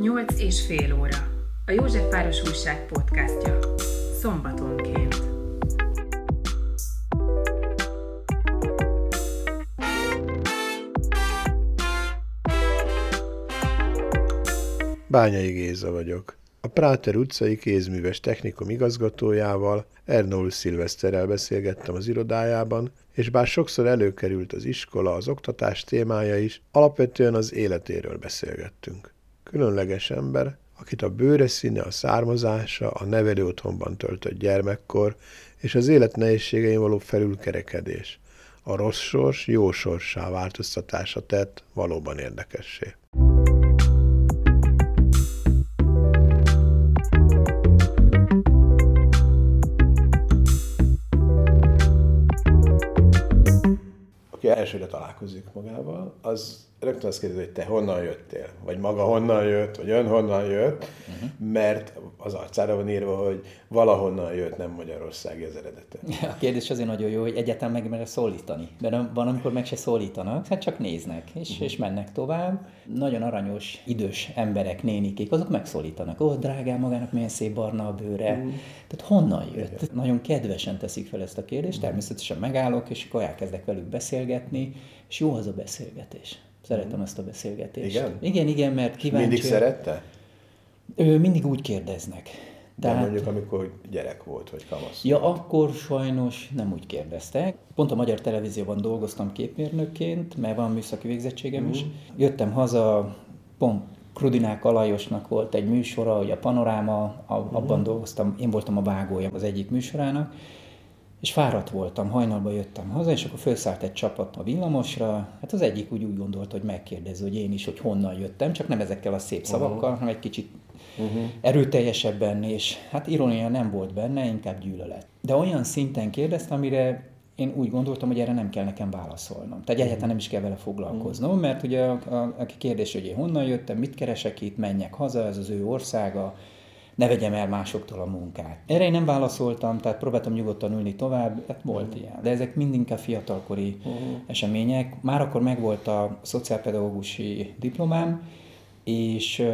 Nyolc és fél óra. A Józsefváros Újság podcastja. Szombatonként. Bányai Géza vagyok. A Práter utcai kézműves technikum igazgatójával, Ernol Szilveszterrel beszélgettem az irodájában, és bár sokszor előkerült az iskola, az oktatás témája is, alapvetően az életéről beszélgettünk. Különleges ember, akit a bőre színe, a származása, a nevelő otthonban töltött gyermekkor és az élet nehézségein való felülkerekedés, a rossz sors jó sorssá változtatása tett valóban érdekessé. Aki elsőre találkozik magával, az rögtön azt kérdezi, hogy te honnan jöttél, vagy maga honnan jött, vagy ön honnan jött, uh-huh. mert az arcára van írva, hogy valahonnan jött, nem Magyarországi az eredete. A kérdés azért nagyon jó, hogy egyáltalán meg mere szólítani. De van, amikor meg se szólítanak, hát csak néznek, és, uh-huh. és mennek tovább. Nagyon aranyos, idős emberek, nénikék, azok megszólítanak. Ó, drágám, magának milyen szép barna a bőre. Uh-huh. Tehát honnan jött? Igen. Nagyon kedvesen teszik fel ezt a kérdést, természetesen megállok, és akkor elkezdek velük beszélgetni, és jó az a beszélgetés. Szeretem ezt a beszélgetést. Igen? Igen, igen, mert kíváncsi. Mindig szerette? Ő, mindig úgy kérdeznek. De Tehát, mondjuk, amikor gyerek volt, vagy kamasz. Ja, akkor sajnos nem úgy kérdeztek. Pont a Magyar Televízióban dolgoztam képmérnökként, mert van műszaki végzettségem mm. is. Jöttem haza, pont Krudinák Alajosnak volt egy műsora, hogy a Panoráma, abban mm. dolgoztam, én voltam a vágója az egyik műsorának, és fáradt voltam, hajnalban jöttem haza, és akkor felszállt egy csapat a villamosra. Hát az egyik úgy, úgy gondolt, hogy megkérdezi, hogy én is, hogy honnan jöttem, csak nem ezekkel a szép szavakkal, uh-huh. hanem egy kicsit uh-huh. erőteljesebben, és hát irónia nem volt benne, inkább gyűlölet. De olyan szinten kérdezte, amire én úgy gondoltam, hogy erre nem kell nekem válaszolnom. Tehát egyáltalán nem is kell vele foglalkoznom, mert ugye a, a, a kérdés, hogy én honnan jöttem, mit keresek itt, menjek haza, ez az ő országa, ne vegyem el másoktól a munkát. Erre én nem válaszoltam, tehát próbáltam nyugodtan ülni tovább, hát volt uh-huh. ilyen. De ezek mind inkább fiatalkori uh-huh. események. Már akkor megvolt a szociálpedagógusi diplomám, és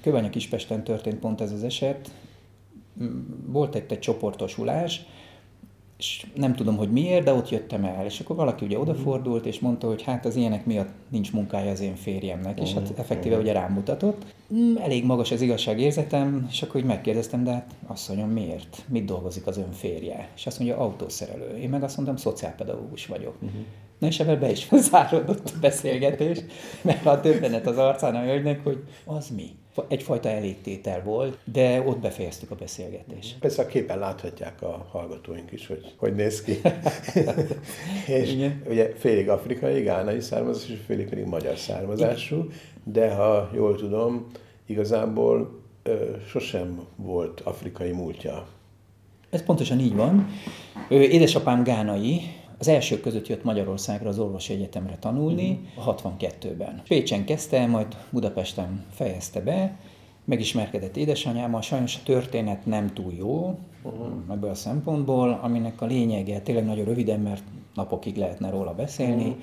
Kövanya Kispesten történt pont ez az eset. Volt egy, egy csoportosulás, és nem tudom, hogy miért, de ott jöttem el. És akkor valaki ugye odafordult, és mondta, hogy hát az ilyenek miatt nincs munkája az én férjemnek, és hát effektíve ugye rám mutatott. Mm, elég magas az igazságérzetem, és akkor úgy megkérdeztem, de hát asszonyom, miért? Mit dolgozik az ön férje? És azt mondja, autószerelő. Én meg azt mondtam, szociálpedagógus vagyok. Uh-huh. Na és ebben be is záródott a beszélgetés, mert a többenet az arcán a hölgynek, hogy az mi? Egyfajta elégtétel volt, de ott befejeztük a beszélgetést. Persze a képen láthatják a hallgatóink is, hogy hogy néz ki. és Igen. ugye félig afrikai, gánai származású, és félig pedig magyar származású, Igen. de ha jól tudom, igazából ö, sosem volt afrikai múltja. Ez pontosan így van. Édesapám gánai, az elsők között jött Magyarországra az orvosi egyetemre tanulni, uh-huh. a 62-ben. Pécsen kezdte, majd Budapesten fejezte be, megismerkedett édesanyámmal, sajnos a történet nem túl jó uh-huh. ebből a szempontból, aminek a lényege tényleg nagyon röviden, mert napokig lehetne róla beszélni, uh-huh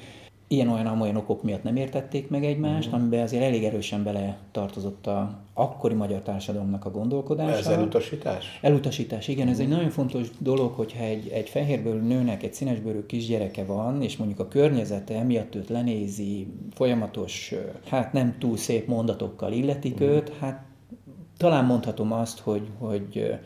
ilyen-olyan-olyan okok miatt nem értették meg egymást, mm. amiben azért elég erősen bele tartozott a akkori magyar társadalomnak a gondolkodása. Ez elutasítás? Elutasítás, igen. Mm. Ez egy nagyon fontos dolog, hogyha egy, egy fehérbőrű nőnek egy színesbőrű kisgyereke van, és mondjuk a környezete emiatt őt lenézi, folyamatos, hát nem túl szép mondatokkal illetik mm. őt, hát talán mondhatom azt, hogy, hogy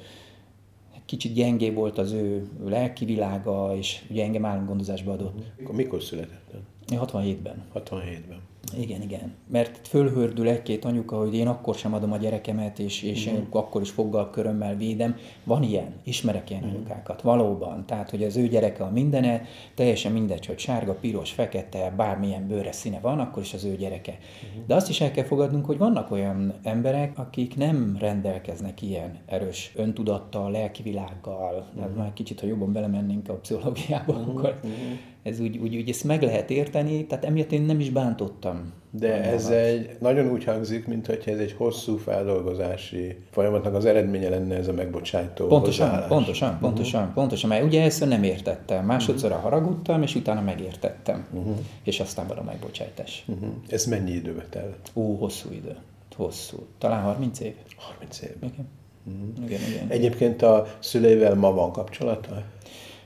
kicsit gyengé volt az ő lelki világa, és ugye engem államgondozásba adott. Mikor született? 67-ben. 67-ben. Igen, igen. Mert fölhördül egy-két anyuka, hogy én akkor sem adom a gyerekemet, és, és én akkor is foggal körömmel védem. Van ilyen, ismerek ilyen uh-huh. anyukákat, valóban. Tehát, hogy az ő gyereke a mindene, teljesen mindegy, hogy sárga, piros, fekete, bármilyen bőre színe van, akkor is az ő gyereke. Uh-huh. De azt is el kell fogadnunk, hogy vannak olyan emberek, akik nem rendelkeznek ilyen erős öntudattal, lelkivilággal. Hát már kicsit, ha jobban belemennénk a pszichológiába, uh-huh. akkor uh-huh ez úgy, úgy, úgy ezt meg lehet érteni, tehát emiatt én nem is bántottam. De ez egy, nagyon úgy hangzik, mintha ez egy hosszú feldolgozási folyamatnak az eredménye lenne ez a megbocsájtó Pontosan, hozzáállás. pontosan, uh-huh. pontosan, pontosan, mert ugye ezt nem értettem. Másodszorra uh-huh. haragudtam, és utána megértettem. Uh-huh. És aztán van a megbocsátás. Uh-huh. Ez mennyi időbe telt? Ó, hosszú idő. hosszú. Talán 30 év? 30 év. Igen. Mm. igen, igen. Egyébként a szüleivel ma van kapcsolata?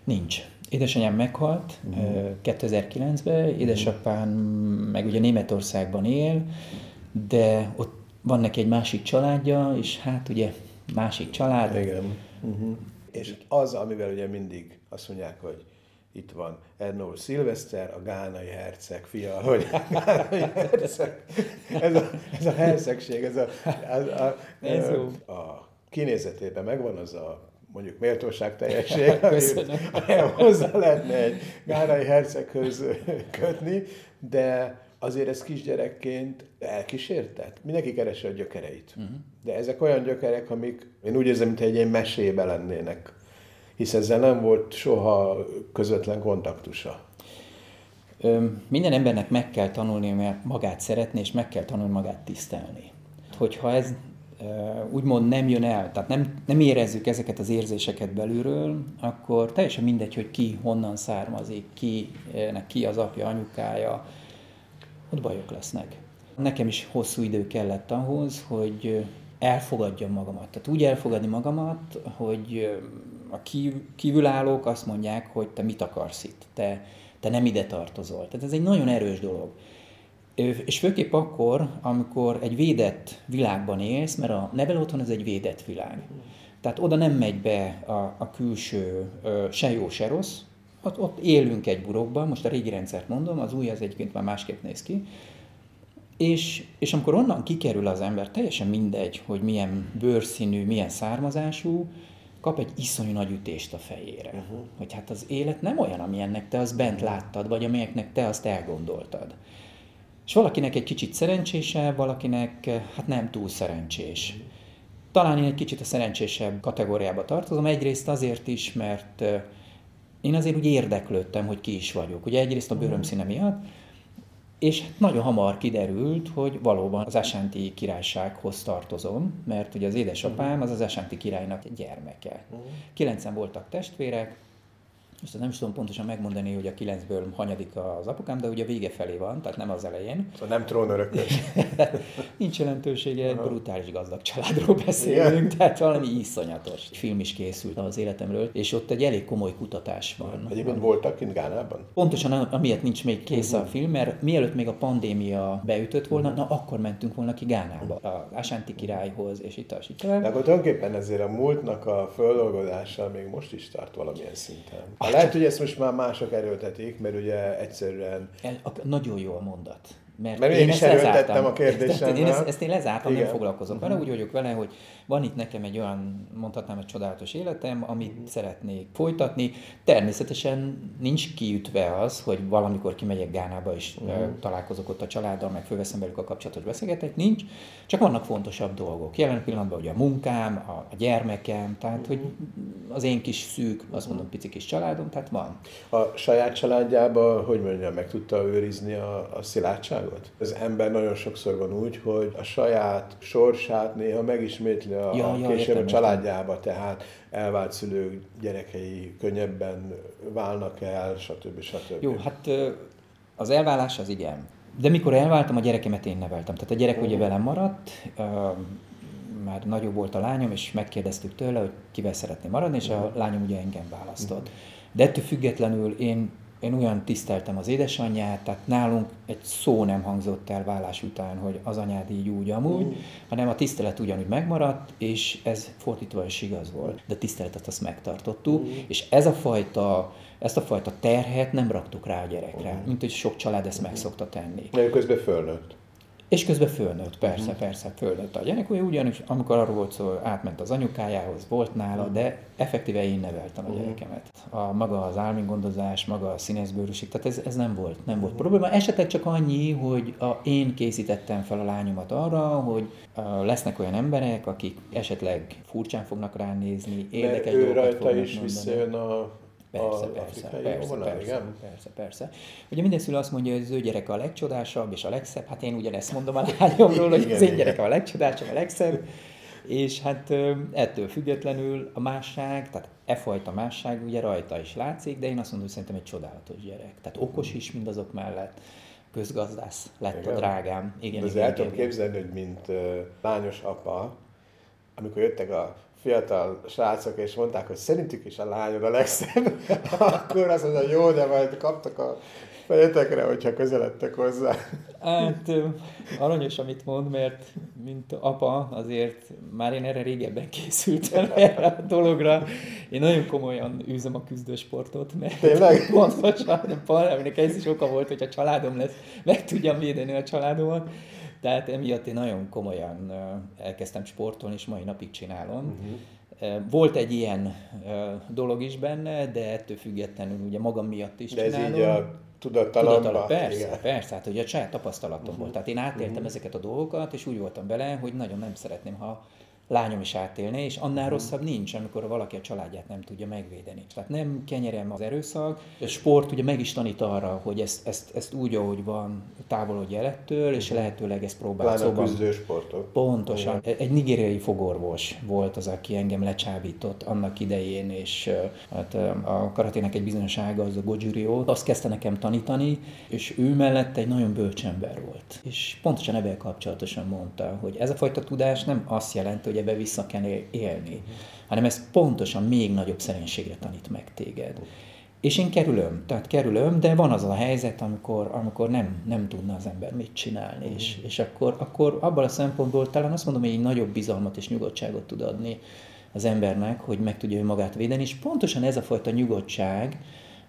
Nincs. Édesanyám meghalt mm. 2009-ben, édesapám meg ugye Németországban él, de ott van neki egy másik családja, és hát ugye másik család. Igen. Uh-huh. És az, amivel ugye mindig azt mondják, hogy itt van Ernó Szilveszter, a gánai herceg fia, hogy gánai herceg. Ez a, ez a hercegség, ez a, a, a, ez a, a kinézetében megvan az a mondjuk méltóság teljesség, hozzá lehetne egy gánai herceghöz kötni, de azért ez kisgyerekként elkísértett. Mindenki keresi a gyökereit. Uh-huh. De ezek olyan gyökerek, amik én úgy érzem, mintha egy ilyen mesébe lennének. Hisz ezzel nem volt soha közvetlen kontaktusa. Ö, minden embernek meg kell tanulni magát szeretni, és meg kell tanulni magát tisztelni. Hogyha ez úgymond nem jön el, tehát nem, nem érezzük ezeket az érzéseket belülről, akkor teljesen mindegy, hogy ki honnan származik, ki, ki az apja, anyukája, ott bajok lesznek. Nekem is hosszú idő kellett ahhoz, hogy elfogadjam magamat. Tehát úgy elfogadni magamat, hogy a kívülállók azt mondják, hogy te mit akarsz itt, te, te nem ide tartozol. Tehát ez egy nagyon erős dolog. És főképp akkor, amikor egy védett világban élsz, mert a nevelő otthon ez egy védett világ. Tehát oda nem megy be a, a külső se jó, se rossz, ott, ott élünk egy burokban, most a régi rendszert mondom, az új az egyébként már másképp néz ki, és, és amikor onnan kikerül az ember, teljesen mindegy, hogy milyen bőrszínű, milyen származású, kap egy iszonyú nagy ütést a fejére. Uh-huh. Hogy hát az élet nem olyan, amilyennek te azt bent láttad, vagy amilyennek te azt elgondoltad. És valakinek egy kicsit szerencsésebb, valakinek hát nem túl szerencsés. Talán én egy kicsit a szerencsésebb kategóriába tartozom, egyrészt azért is, mert én azért úgy érdeklődtem, hogy ki is vagyok. Ugye egyrészt a bőröm színe miatt, és nagyon hamar kiderült, hogy valóban az Asánti királysághoz tartozom, mert ugye az édesapám az az Asánti királynak gyermeke. Kilencen voltak testvérek, most nem is tudom pontosan megmondani, hogy a kilencből hanyadik az apukám, de ugye a vége felé van, tehát nem az elején. Szóval nem trónörökös. Nincs jelentősége, egy brutális gazdag családról beszélünk, Igen. tehát valami iszonyatos. Egy film is készült az életemről, és ott egy elég komoly kutatás van. Egyébként voltak kint Gánában? Pontosan amiatt nincs még kész uh-huh. a film, mert mielőtt még a pandémia beütött volna, uh-huh. na akkor mentünk volna ki Gánába, a Asánti királyhoz, és itt, itt. De akkor tulajdonképpen ezért a múltnak a földolgozása még most is tart valamilyen szinten. Lehet, hogy ezt most már mások erőltetik, mert ugye egyszerűen... El, a, nagyon jó a mondat. Mert, mert én, én is erőltettem a kérdésemmel. Én ezt, ezt én lezártam, Igen. nem foglalkozom uh-huh. vele, úgy vagyok vele, hogy van itt nekem egy olyan, mondhatnám, egy csodálatos életem, amit uh-huh. szeretnék folytatni. Természetesen nincs kiütve az, hogy valamikor kimegyek Gánába, és uh-huh. találkozok ott a családdal, meg fölveszem velük a kapcsolatot, beszélgetek, nincs. Csak vannak fontosabb dolgok. Jelen pillanatban ugye a munkám, a, a gyermekem, tehát uh-huh. hogy az én kis szűk, azt mondom, pici kis családom, tehát van. A saját családjába, hogy mondjam, meg tudta őrizni a, a szilárdságot? Az ember nagyon sokszor van úgy, hogy a saját sorsát néha megismétli a, ja, ja, később a családjába, tehát elvált szülők gyerekei könnyebben válnak el, stb. stb. Jó, hát az elválás az igen. De mikor elváltam, a gyerekemet én neveltem. Tehát a gyerek uh-huh. ugye velem maradt, már nagyobb volt a lányom, és megkérdeztük tőle, hogy kivel szeretné maradni, és a lányom ugye engem választott. De ettől függetlenül én én olyan tiszteltem az édesanyját, tehát nálunk egy szó nem hangzott el vállás után, hogy az anyád így úgy amúgy, mm. hanem a tisztelet ugyanúgy megmaradt, és ez fordítva is igaz volt. De a tiszteletet azt megtartottuk, mm. és ez a fajta, ezt a fajta terhet nem raktuk rá a gyerekre, mm. mint hogy sok család ezt mm. meg szokta tenni. De közben fölnőtt. És közben fölnőtt, persze, mm. persze, fölnőtt a gyerek, ugye ugyanis, amikor arról volt szó, átment az anyukájához, volt nála, mm. de effektíve én neveltem a gyerekemet. A maga az álmingondozás, maga a színészbőrűség, tehát ez, ez nem volt, nem volt probléma. Esetleg csak annyi, hogy a, én készítettem fel a lányomat arra, hogy a, lesznek olyan emberek, akik esetleg furcsán fognak ránézni, érdekes dolgokat rajta is mondani. visszajön a Persze, persze, persze, vonal, persze, igen? persze, persze. Ugye minden szülő azt mondja, hogy az ő gyereke a legcsodásabb és a legszebb, hát én ugyanezt mondom a lányomról, hogy az én gyerekem a legcsodásabb, a legszebb, és hát ettől függetlenül a másság, tehát e fajta másság ugye rajta is látszik, de én azt mondom, hogy szerintem egy csodálatos gyerek. Tehát okos is mindazok mellett, közgazdász lett igen. a drágám. Igen, igen, el tudom képzelni, hogy mint uh, lányos apa, amikor jöttek a fiatal srácok, és mondták, hogy szerintük is a lányod a legszebb, akkor azt mondja, jó, de majd kaptak a fejetekre, hogyha közeledtek hozzá. Hát aranyos, amit mond, mert mint apa azért már én erre régebben készültem erre a dologra. Én nagyon komolyan űzöm a küzdősportot, mert Tényleg? pontosan, aminek ez is oka volt, hogy a családom lesz, meg tudjam védeni a családomat. Tehát emiatt én nagyon komolyan elkezdtem sportolni, és mai napig csinálom. Uh-huh. Volt egy ilyen dolog is benne, de ettől függetlenül ugye magam miatt is de csinálom. ez így a tudatalomba. persze, igen. persze, hát ugye a saját tapasztalatom uh-huh. volt. Tehát én átéltem uh-huh. ezeket a dolgokat, és úgy voltam vele, hogy nagyon nem szeretném, ha lányom is átélné, és annál hmm. rosszabb nincs, amikor valaki a családját nem tudja megvédeni. Tehát nem kenyerem az erőszak, a sport ugye meg is tanít arra, hogy ezt, ezt, ezt úgy, ahogy van, távolodj el ettől, és lehetőleg ezt próbál. Szóval, sportok. Pontosan. Igen. Egy nigériai fogorvos volt az, aki engem lecsábított annak idején, és hát a karatének egy bizonyos ága, az a Gojurió, azt kezdte nekem tanítani, és ő mellett egy nagyon bölcs ember volt. És pontosan ebben kapcsolatosan mondta, hogy ez a fajta tudás nem azt jelenti, hogy ebbe vissza kell élni, hanem ez pontosan még nagyobb szerénységre tanít meg téged. És én kerülöm, tehát kerülöm, de van az a helyzet, amikor, amikor nem, nem tudna az ember mit csinálni, mm. és, és akkor, akkor abban a szempontból talán azt mondom, hogy egy nagyobb bizalmat és nyugodtságot tud adni az embernek, hogy meg tudja ő magát védeni, és pontosan ez a fajta nyugodtság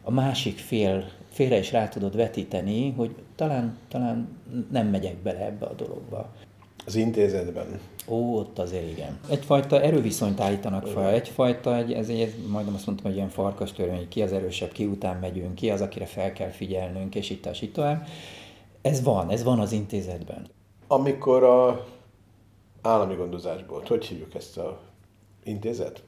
a másik fél, félre is rá tudod vetíteni, hogy talán, talán nem megyek bele ebbe a dologba. Az intézetben. Ó, ott azért igen. Egyfajta erőviszonyt állítanak fel, egyfajta, egy, ez egy, majdnem azt mondtam, hogy ilyen farkas törvény, hogy ki az erősebb, ki után megyünk, ki az, akire fel kell figyelnünk, és itt, és itt tovább. Ez van, ez van az intézetben. Amikor a állami gondozásból, hogy hívjuk ezt a intézet?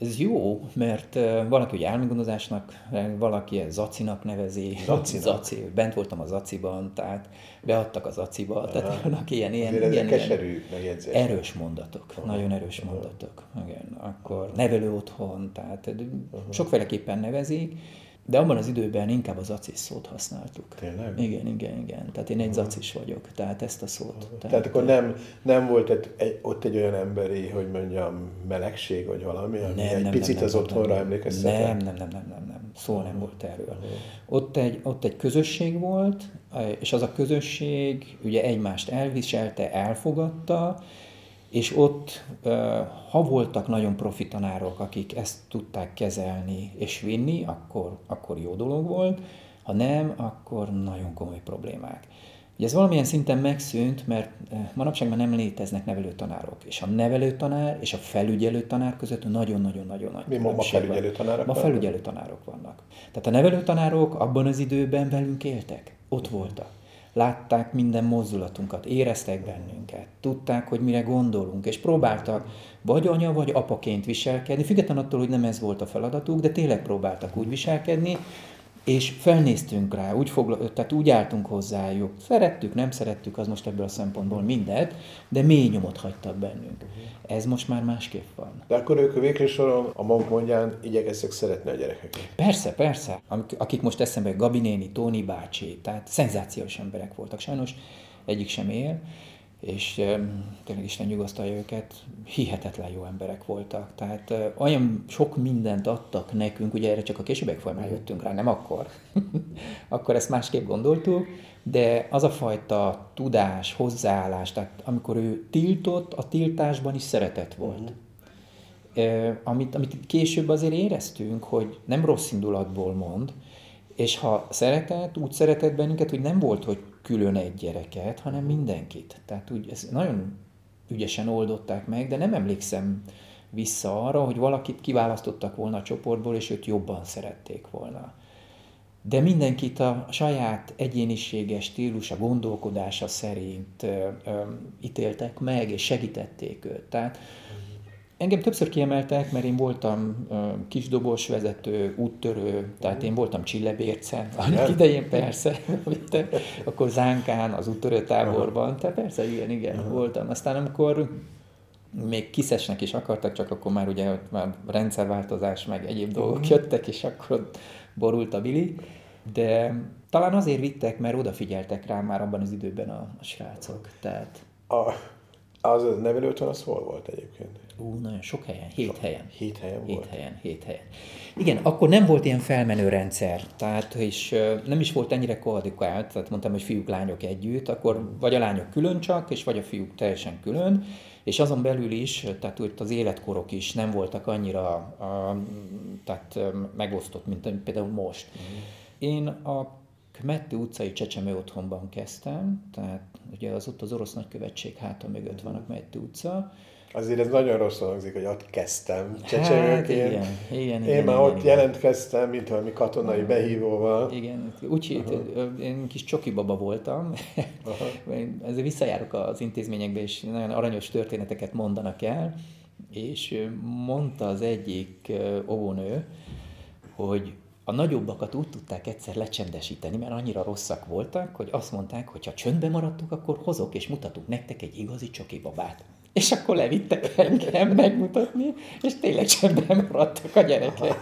Ez jó, mert valaki ugye elmegondozásnak, valaki ezt Zacinak nevezi. Zacinak. Zaci, bent voltam a Zaciban, tehát beadtak az Zaciba, Aha. tehát vannak ilyen, ilyen, ilyen, ilyen, keserű megjegyzés. Erős mondatok, Aha. nagyon erős Aha. mondatok. Igen, akkor nevelő otthon, tehát Aha. sokféleképpen nevezik, de abban az időben inkább az acis szót használtuk. Tényleg? Igen, igen, igen. Tehát én egy zacis vagyok, tehát ezt a szót. Tehát, tehát akkor nem, nem volt egy, egy, ott egy olyan emberi, hogy mondjam, melegség, vagy valami, ami nem, egy nem, picit nem, az nem, otthonra emlékeztet? Nem, nem, nem, nem, nem, nem. Szó nem volt erről. Ott egy, ott egy közösség volt, és az a közösség ugye egymást elviselte, elfogadta, és ott, ha voltak nagyon profi tanárok, akik ezt tudták kezelni és vinni, akkor, akkor jó dolog volt, ha nem, akkor nagyon komoly problémák. Ugye ez valamilyen szinten megszűnt, mert manapság már nem léteznek nevelőtanárok, és a nevelőtanár és a felügyelő tanár között nagyon-nagyon-nagyon nagy Mi ma felügyelő tanárok Ma felügyelő tanárok vannak. Tehát a nevelőtanárok abban az időben velünk éltek, ott voltak látták minden mozdulatunkat, éreztek bennünket, tudták, hogy mire gondolunk, és próbáltak vagy anya, vagy apaként viselkedni, függetlenül attól, hogy nem ez volt a feladatuk, de tényleg próbáltak úgy viselkedni, és felnéztünk rá, úgy, fogla, tehát úgy álltunk hozzájuk. Szerettük, nem szerettük, az most ebből a szempontból mindet, de mély nyomot hagytak bennünk. Ez most már másképp van. De akkor ők végül soron a maguk mondján igyekeztek szeretni a gyerekeket. Persze, persze. Akik most eszembe, Gabi néni, Tóni bácsi, tehát szenzációs emberek voltak. Sajnos egyik sem él, és tényleg Isten nyugasztalja őket, hihetetlen jó emberek voltak. Tehát olyan sok mindent adtak nekünk, ugye erre csak a későbbek folyamán jöttünk rá, nem akkor. akkor ezt másképp gondoltuk, de az a fajta tudás, hozzáállás, tehát amikor ő tiltott, a tiltásban is szeretet volt. Uh-huh. Amit, amit később azért éreztünk, hogy nem rossz indulatból mond, és ha szeretett, úgy szeretett bennünket, hogy nem volt, hogy külön egy gyereket, hanem mindenkit. Tehát úgy, ezt nagyon ügyesen oldották meg, de nem emlékszem vissza arra, hogy valakit kiválasztottak volna a csoportból, és őt jobban szerették volna. De mindenkit a saját egyéniséges stílusa, gondolkodása szerint ö, ö, ítéltek meg, és segítették őt. Tehát Engem többször kiemeltek, mert én voltam uh, kisdobos vezető, úttörő, tehát én voltam Csillebércen, annak idején persze, akkor Zánkán, az úttörő táborban, tehát persze, igen, igen, uh-huh. voltam. Aztán amikor még kiszesnek is akartak, csak akkor már ugye már rendszerváltozás, meg egyéb dolgok jöttek, és akkor borult a Vili, de talán azért vittek, mert odafigyeltek rám már abban az időben a, a srácok. Tehát... A, az a nevelőtől az hol volt egyébként? Ú, nagyon sok helyen, hét sok, helyen. Hét helyen hét volt? helyen, hét helyen. Igen, akkor nem volt ilyen felmenő rendszer, tehát és nem is volt ennyire koadikált, tehát mondtam, hogy fiúk, lányok együtt, akkor vagy a lányok külön csak, és vagy a fiúk teljesen külön, és azon belül is, tehát ott az életkorok is nem voltak annyira tehát megosztott, mint például most. Mm. Én a Kmetti utcai Csecsemő otthonban kezdtem, tehát ugye az ott az orosz nagykövetség háta mögött van a Kmetti utca, Azért ez nagyon rossz hangzik, hogy ott kezdtem csecsemőként. Hát, igen, igen, Én igen, már igen, ott igen. jelentkeztem, mint valami katonai behívóval. Igen, úgy uh-huh. én kis csoki baba voltam, ezért visszajárok az intézményekbe, és nagyon aranyos történeteket mondanak el, és mondta az egyik óvónő, hogy a nagyobbakat úgy tudták egyszer lecsendesíteni, mert annyira rosszak voltak, hogy azt mondták, hogy ha csöndbe maradtok, akkor hozok és mutatunk nektek egy igazi csoki babát. És akkor levittek engem megmutatni, és tényleg csendben maradtak a gyerekek.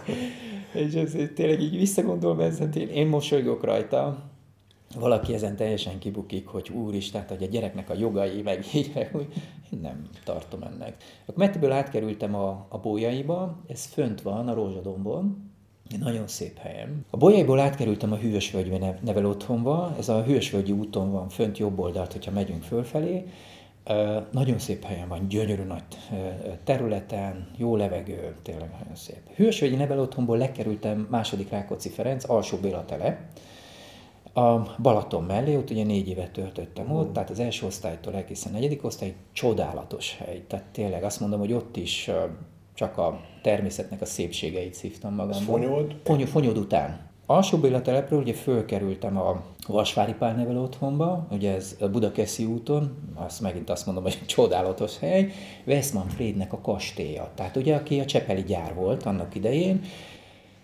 És ez tényleg így visszagondolva ezen, én, én mosolygok rajta, valaki ezen teljesen kibukik, hogy úristen, hogy a gyereknek a jogai, meg így, meg én nem tartom ennek. Akkor Mettiből átkerültem a, a Bójaiba, ez fönt van a Rózsadombon, nagyon szép helyen. A Bolyaiból átkerültem a Hűvösvölgyi nevel otthonba, ez a Hűvösvölgyi úton van fönt jobb oldalt, hogyha megyünk fölfelé. Nagyon szép helyen van, gyönyörű nagy területen, jó levegő, tényleg nagyon szép. Hűvösvölgyi nevel otthonból lekerültem második Rákóczi Ferenc, alsó Béla tele, a Balaton mellé, ott ugye négy évet töltöttem ott, tehát az első osztálytól egészen negyedik osztály, csodálatos hely. Tehát tényleg azt mondom, hogy ott is csak a természetnek a szépségeit szívtam magamban. Fonyod, fonyod után. Alsó Béla telepről ugye fölkerültem a Vasvári Pálnevel otthonba, ugye ez a Budakeszi úton, azt megint azt mondom, hogy csodálatos hely, Westmanfrednek a kastélya. Tehát ugye, aki a Csepeli gyár volt annak idején,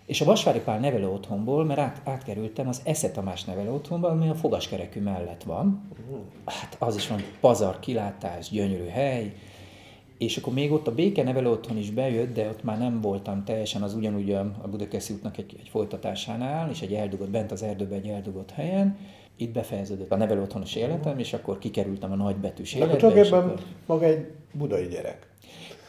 és a Vasvári Pál nevelő otthonból, mert át, átkerültem az Esze Tamás nevelő otthonba, ami a fogaskerekű mellett van. Hát az is van pazar, kilátás, gyönyörű hely, és akkor még ott a Béke nevelő otthon is bejött, de ott már nem voltam teljesen az ugyanúgy a Budakeszi útnak egy, egy folytatásánál, és egy eldugott, bent az erdőben egy eldugott helyen. Itt befejeződött a nevelő otthonos életem, és akkor kikerültem a nagybetűs életbe. Akkor akkor... maga egy budai gyerek.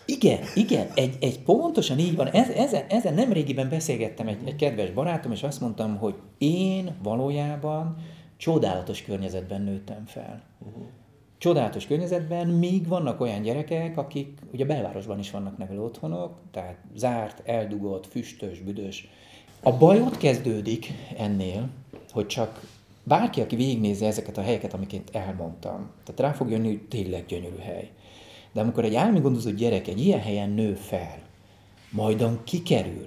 Igen, igen, egy, egy pontosan így van. Ez, ezen, ezen nem régiben beszélgettem egy, egy kedves barátom, és azt mondtam, hogy én valójában csodálatos környezetben nőttem fel. Uh-huh csodálatos környezetben, míg vannak olyan gyerekek, akik, ugye belvárosban is vannak nevelő otthonok, tehát zárt, eldugott, füstös, büdös. A baj ott kezdődik ennél, hogy csak bárki, aki végignézi ezeket a helyeket, amiket elmondtam, tehát rá fog jönni, hogy tényleg gyönyörű hely. De amikor egy álmi gondozott gyerek egy ilyen helyen nő fel, majdan kikerül,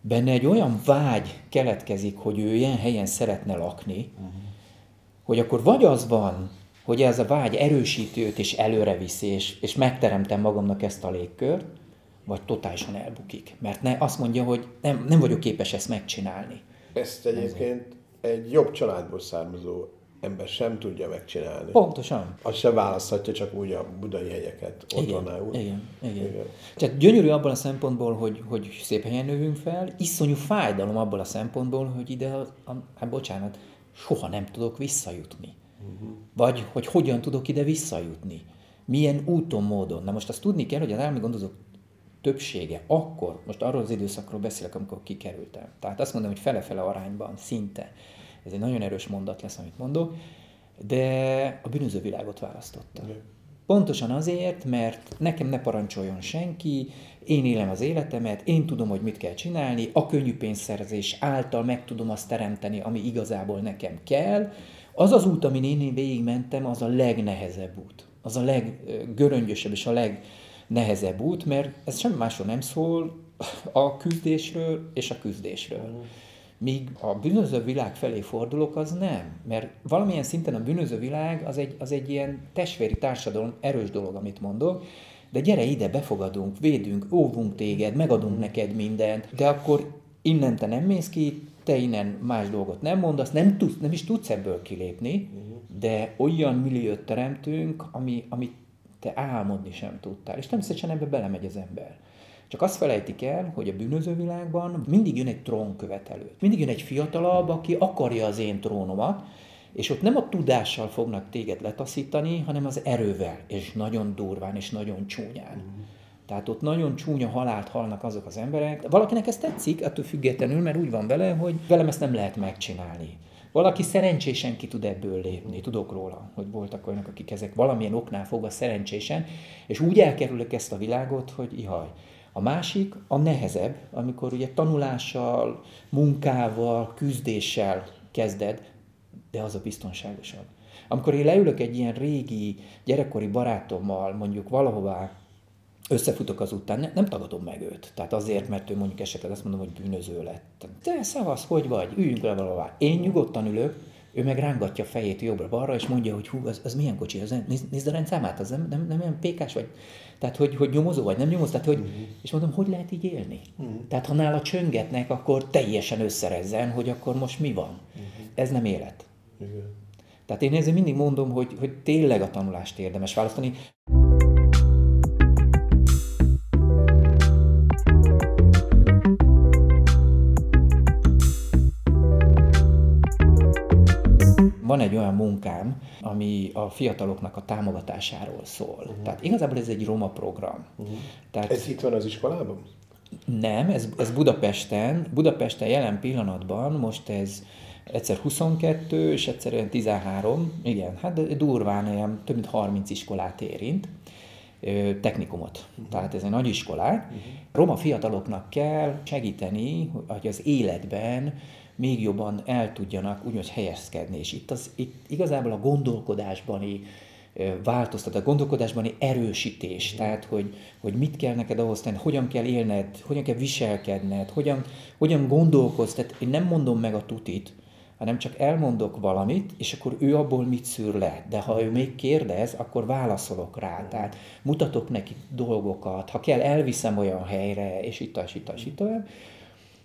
benne egy olyan vágy keletkezik, hogy ő ilyen helyen szeretne lakni, uh-huh. hogy akkor vagy az van, hogy ez a vágy erősíti őt és előre viszi, és, és megteremtem magamnak ezt a légkört, vagy totálisan elbukik. Mert ne, azt mondja, hogy nem, nem vagyok képes ezt megcsinálni. Ezt egyébként egy jobb családból származó ember sem tudja megcsinálni. Pontosan. Azt sem választhatja csak úgy a budai helyeket otthonául. Igen, igen, igen. igen. Tehát gyönyörű abban a szempontból, hogy, hogy szép helyen növünk fel, iszonyú fájdalom abban a szempontból, hogy ide, a, a, hát bocsánat, soha nem tudok visszajutni. Uh-huh. Vagy hogy hogyan tudok ide visszajutni. Milyen úton, módon. Na most azt tudni kell, hogy az állami gondozók többsége akkor, most arról az időszakról beszélek, amikor kikerültem. Tehát azt mondom, hogy fele-fele arányban, szinte. Ez egy nagyon erős mondat lesz, amit mondok, de a bűnöző világot választotta. Pontosan azért, mert nekem ne parancsoljon senki, én élem az életemet, én tudom, hogy mit kell csinálni, a könnyű pénzszerzés által meg tudom azt teremteni, ami igazából nekem kell, az az út, amin én végigmentem, az a legnehezebb út. Az a leggöröngyösebb és a legnehezebb út, mert ez semmi másról nem szól a küzdésről és a küzdésről. Míg a bűnöző világ felé fordulok, az nem. Mert valamilyen szinten a bűnöző világ az egy, az egy ilyen testvéri társadalom, erős dolog, amit mondok, de gyere ide, befogadunk, védünk, óvunk téged, megadunk neked mindent, de akkor innen te nem mész ki, te innen más dolgot nem mondasz, nem, tudsz, nem is tudsz ebből kilépni, uh-huh. de olyan milliót teremtünk, ami, amit te álmodni sem tudtál. És természetesen ebbe belemegy az ember. Csak azt felejtik el, hogy a bűnöző világban mindig jön egy trónkövetelő. Mindig jön egy fiatalabb, aki akarja az én trónomat, és ott nem a tudással fognak téged letaszítani, hanem az erővel, és nagyon durván, és nagyon csúnyán. Mm. Tehát ott nagyon csúnya halált halnak azok az emberek. Valakinek ez tetszik, attól függetlenül, mert úgy van vele, hogy velem ezt nem lehet megcsinálni. Valaki szerencsésen ki tud ebből lépni, tudok róla, hogy voltak olyanok, akik ezek valamilyen oknál fogva szerencsésen, és úgy elkerülök ezt a világot, hogy ihaj. A másik a nehezebb, amikor ugye tanulással, munkával, küzdéssel kezded, de az a biztonságosabb. Amikor én leülök egy ilyen régi, gyerekkori barátommal, mondjuk valahová összefutok az után, ne, nem tagadom meg őt. Tehát azért, mert ő mondjuk esetleg azt mondom, hogy bűnöző lett. Te szavasz, hogy vagy? Üljünk le valahová. Én nyugodtan ülök, ő meg rángatja a fejét jobbra-balra, és mondja, hogy hú, az, az milyen kocsi, az, nézd, nézd a rendszámát, az nem, nem, nem olyan pékás vagy. Tehát, hogy, hogy nyomozó vagy, nem nyomozó, tehát, hogy, uh-huh. és mondom, hogy lehet így élni? Uh-huh. Tehát, ha nála csöngetnek, akkor teljesen összerezzen, hogy akkor most mi van. Uh-huh. Ez nem élet. Uh-huh. Tehát én ezért mindig mondom, hogy, hogy tényleg a tanulást érdemes választani. Van egy olyan munkám, ami a fiataloknak a támogatásáról szól. Uh-huh. Tehát igazából ez egy roma program. Uh-huh. Tehát, ez itt van az iskolában? Nem, ez, ez Budapesten. Budapesten jelen pillanatban most ez egyszer 22, és egyszer olyan 13, igen, hát durván olyan több mint 30 iskolát érint technikumot. Uh-huh. Tehát ez egy nagy iskolák. Uh-huh. Roma fiataloknak kell segíteni, hogy az életben még jobban el tudjanak úgymond helyezkedni. És itt, az, itt igazából a gondolkodásbani változtat, a gondolkodásbani erősítés, mm. tehát hogy, hogy mit kell neked ahhoz tenni, hogyan kell élned, hogyan kell viselkedned, hogyan, hogyan gondolkozz. Tehát én nem mondom meg a tutit, hanem csak elmondok valamit, és akkor ő abból mit szűr le. De ha ő még kérdez, akkor válaszolok rá. Tehát mutatok neki dolgokat, ha kell, elviszem olyan helyre, és itt, és itt, és itt tovább.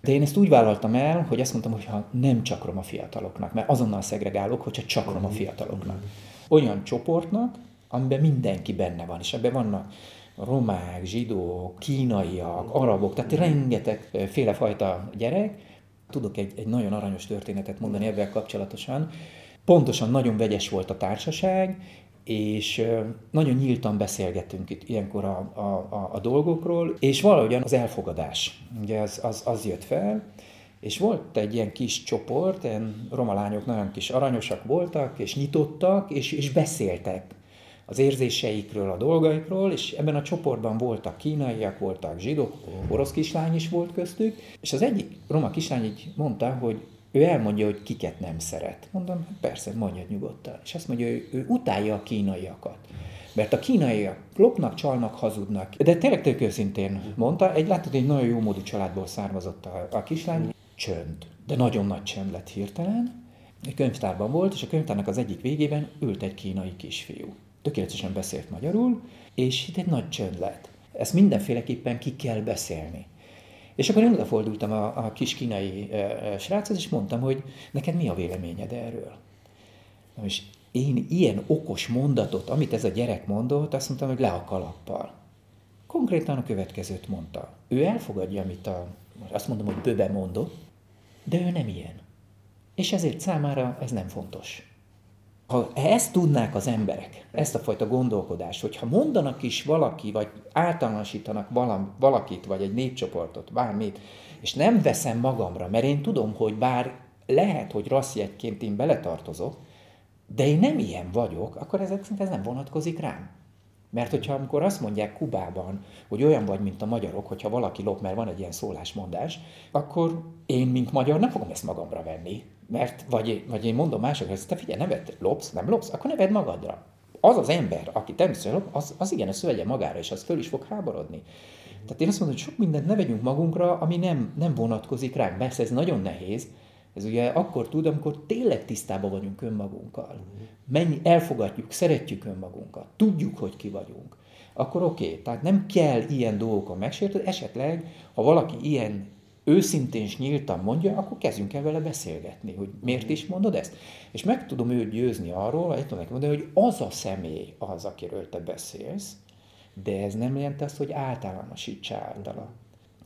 De én ezt úgy vállaltam el, hogy azt mondtam, hogy ha nem csak roma fiataloknak, mert azonnal szegregálok, hogyha csak roma fiataloknak. Olyan csoportnak, amiben mindenki benne van, és ebben vannak romák, zsidók, kínaiak, arabok, tehát rengeteg félefajta gyerek. Tudok egy, egy nagyon aranyos történetet mondani ebben kapcsolatosan. Pontosan nagyon vegyes volt a társaság, és nagyon nyíltan beszélgetünk itt ilyenkor a, a, a, a dolgokról, és valahogyan az elfogadás, ugye az, az, az jött fel, és volt egy ilyen kis csoport, ilyen roma lányok nagyon kis aranyosak voltak, és nyitottak, és, és beszéltek az érzéseikről, a dolgaikról, és ebben a csoportban voltak kínaiak, voltak zsidók, orosz kislány is volt köztük, és az egyik roma kislány így mondta, hogy ő elmondja, hogy kiket nem szeret. Mondom, hát persze, mondja nyugodtan. És azt mondja, hogy ő utálja a kínaiakat. Mert a kínaiak lopnak, csalnak, hazudnak. De tényleg tök őszintén mondta, egy látod, egy nagyon jó módú családból származott a, a kislány. Csönd. De nagyon nagy csönd lett hirtelen. Egy könyvtárban volt, és a könyvtárnak az egyik végében ült egy kínai kisfiú. Tökéletesen beszélt magyarul, és itt egy nagy csönd lett. Ezt mindenféleképpen ki kell beszélni. És akkor én odafordultam a, a kis kínai sráchoz, és mondtam, hogy neked mi a véleményed erről? Na, és én ilyen okos mondatot, amit ez a gyerek mondott, azt mondtam, hogy le a kalappal. Konkrétan a következőt mondta. Ő elfogadja, amit a, azt mondom, hogy böbe mondott, de ő nem ilyen. És ezért számára ez nem fontos. Ha ezt tudnák az emberek, ezt a fajta gondolkodást, hogyha mondanak is valaki, vagy általánosítanak valam, valakit, vagy egy népcsoportot, bármit, és nem veszem magamra, mert én tudom, hogy bár lehet, hogy rasszjegyként én beletartozok, de én nem ilyen vagyok, akkor ezek szerint ez nem vonatkozik rám. Mert hogyha amikor azt mondják Kubában, hogy olyan vagy, mint a magyarok, hogyha valaki lop, mert van egy ilyen szólásmondás, akkor én, mint magyar, nem fogom ezt magamra venni. Mert, vagy, vagy én mondom másoknak, hogy te figyelj, neved, lopsz, nem lopsz, akkor neved magadra. Az az ember, aki természetesen lop, az, az igen, az vegye magára, és az föl is fog háborodni. Tehát én azt mondom, hogy sok mindent ne vegyünk magunkra, ami nem, nem vonatkozik ránk. Persze ez nagyon nehéz, ez ugye akkor tud, amikor tényleg tisztában vagyunk önmagunkkal. Mennyi, elfogadjuk, szeretjük önmagunkat, tudjuk, hogy ki vagyunk. Akkor oké, okay. tehát nem kell ilyen dolgokon megsérteni, esetleg, ha valaki ilyen őszintén és nyíltan mondja, akkor kezdjünk el vele beszélgetni, hogy miért is mondod ezt. És meg tudom őt győzni arról, hogy tudom neki mondani, hogy az a személy az, akiről te beszélsz, de ez nem jelenti azt, hogy általánosítsa általa.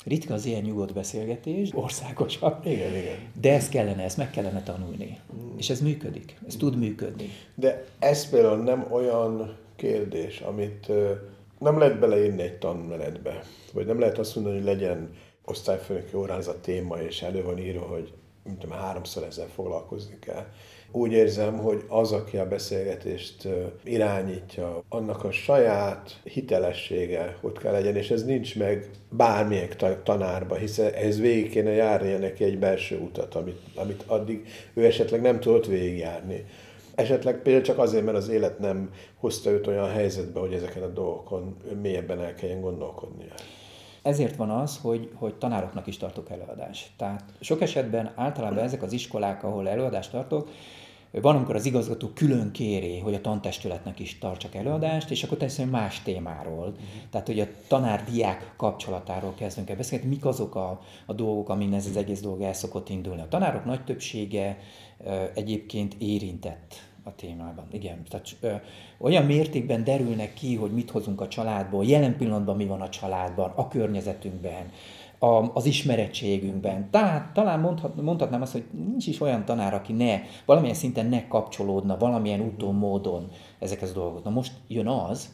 Ritka az ilyen nyugodt beszélgetés, országosan. Igen, igen. De ez kellene, ezt meg kellene tanulni. Mm. És ez működik, ez tud működni. De ez például nem olyan kérdés, amit nem lehet beleírni egy tanmenetbe. Vagy nem lehet azt mondani, hogy legyen osztályfőnöki órázat téma, és elő van írva, hogy mint tudom, háromszor ezzel foglalkozni kell. Úgy érzem, hogy az, aki a beszélgetést irányítja, annak a saját hitelessége ott kell legyen, és ez nincs meg bármilyen tanárba, hiszen ez végig kéne járnia neki egy belső utat, amit, amit addig ő esetleg nem tudott végigjárni. Esetleg például csak azért, mert az élet nem hozta őt olyan helyzetbe, hogy ezeken a dolgokon mélyebben el kelljen gondolkodnia. Ezért van az, hogy, hogy tanároknak is tartok előadást. Tehát sok esetben általában ezek az iskolák, ahol előadást tartok, van, amikor az igazgató külön kéri, hogy a tantestületnek is tartsak előadást, és akkor teljesen más témáról. Uh-huh. Tehát, hogy a tanár-diák kapcsolatáról kezdünk el beszélni, mik azok a, a dolgok, amin ez az egész dolog el szokott indulni. A tanárok nagy többsége egyébként érintett a témában. Igen, tehát ö, olyan mértékben derülnek ki, hogy mit hozunk a családból, jelen pillanatban mi van a családban, a környezetünkben, a, az ismerettségünkben. Tehát talán mondhat, mondhatnám azt, hogy nincs is olyan tanár, aki ne, valamilyen szinten ne kapcsolódna, valamilyen úton, módon ezekhez a dolgokhoz. Na most jön az,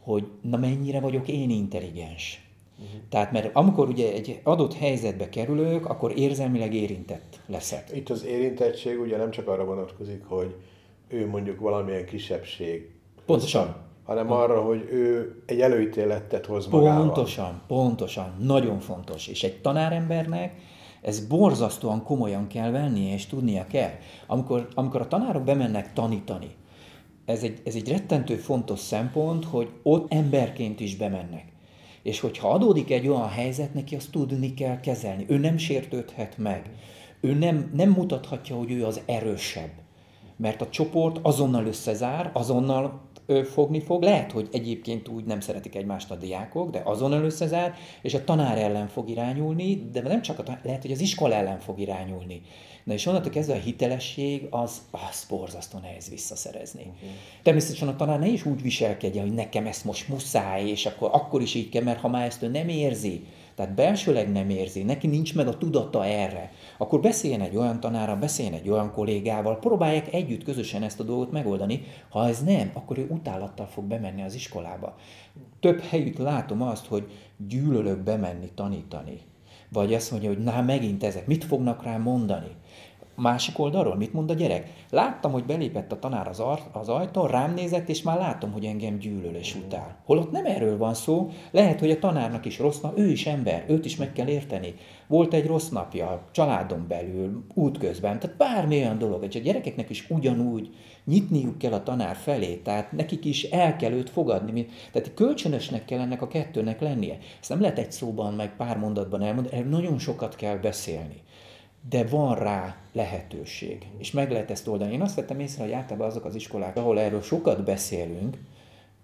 hogy na mennyire vagyok én intelligens. Uh-huh. Tehát, mert amikor ugye egy adott helyzetbe kerülök, akkor érzelmileg érintett leszek. Itt az érintettség ugye nem csak arra vonatkozik, hogy ő mondjuk valamilyen kisebbség. Pontosan. Hanem arra, hogy ő egy előítéletet hoz magával. Pontosan, pontosan. Nagyon fontos. És egy tanárembernek ez borzasztóan komolyan kell vennie, és tudnia kell. Amikor, amikor a tanárok bemennek tanítani, ez egy, ez egy rettentő fontos szempont, hogy ott emberként is bemennek. És hogyha adódik egy olyan helyzet, neki azt tudni kell kezelni. Ő nem sértődhet meg. Ő nem, nem mutathatja, hogy ő az erősebb mert a csoport azonnal összezár, azonnal fogni fog. Lehet, hogy egyébként úgy nem szeretik egymást a diákok, de azonnal összezár, és a tanár ellen fog irányulni, de nem csak a tanár, lehet, hogy az iskola ellen fog irányulni. Na és onnantól kezdve a hitelesség, az, az borzasztó nehéz visszaszerezni. Uh-huh. Természetesen a tanár ne is úgy viselkedjen, hogy nekem ezt most muszáj, és akkor, akkor is így kell, mert ha már ezt ő nem érzi, tehát belsőleg nem érzi, neki nincs meg a tudata erre, akkor beszéljen egy olyan tanára, beszéljen egy olyan kollégával, próbálják együtt közösen ezt a dolgot megoldani. Ha ez nem, akkor ő utálattal fog bemenni az iskolába. Több helyütt látom azt, hogy gyűlölök bemenni tanítani. Vagy azt mondja, hogy na megint ezek, mit fognak rá mondani? Másik oldalról mit mond a gyerek? Láttam, hogy belépett a tanár az, ar- az ajtón, rám nézett, és már látom, hogy engem gyűlöl és utál. Holott nem erről van szó, lehet, hogy a tanárnak is rossz nap, ő is ember, őt is meg kell érteni. Volt egy rossz napja, családon belül, útközben, tehát bármi olyan dolog, és a gyerekeknek is ugyanúgy nyitniuk kell a tanár felé, tehát nekik is el kell őt fogadni. Tehát kölcsönösnek kell ennek a kettőnek lennie. Ezt nem lehet egy szóban, meg pár mondatban elmondani, erről nagyon sokat kell beszélni de van rá lehetőség, és meg lehet ezt oldani. Én azt vettem észre, hogy általában azok az iskolák, ahol erről sokat beszélünk,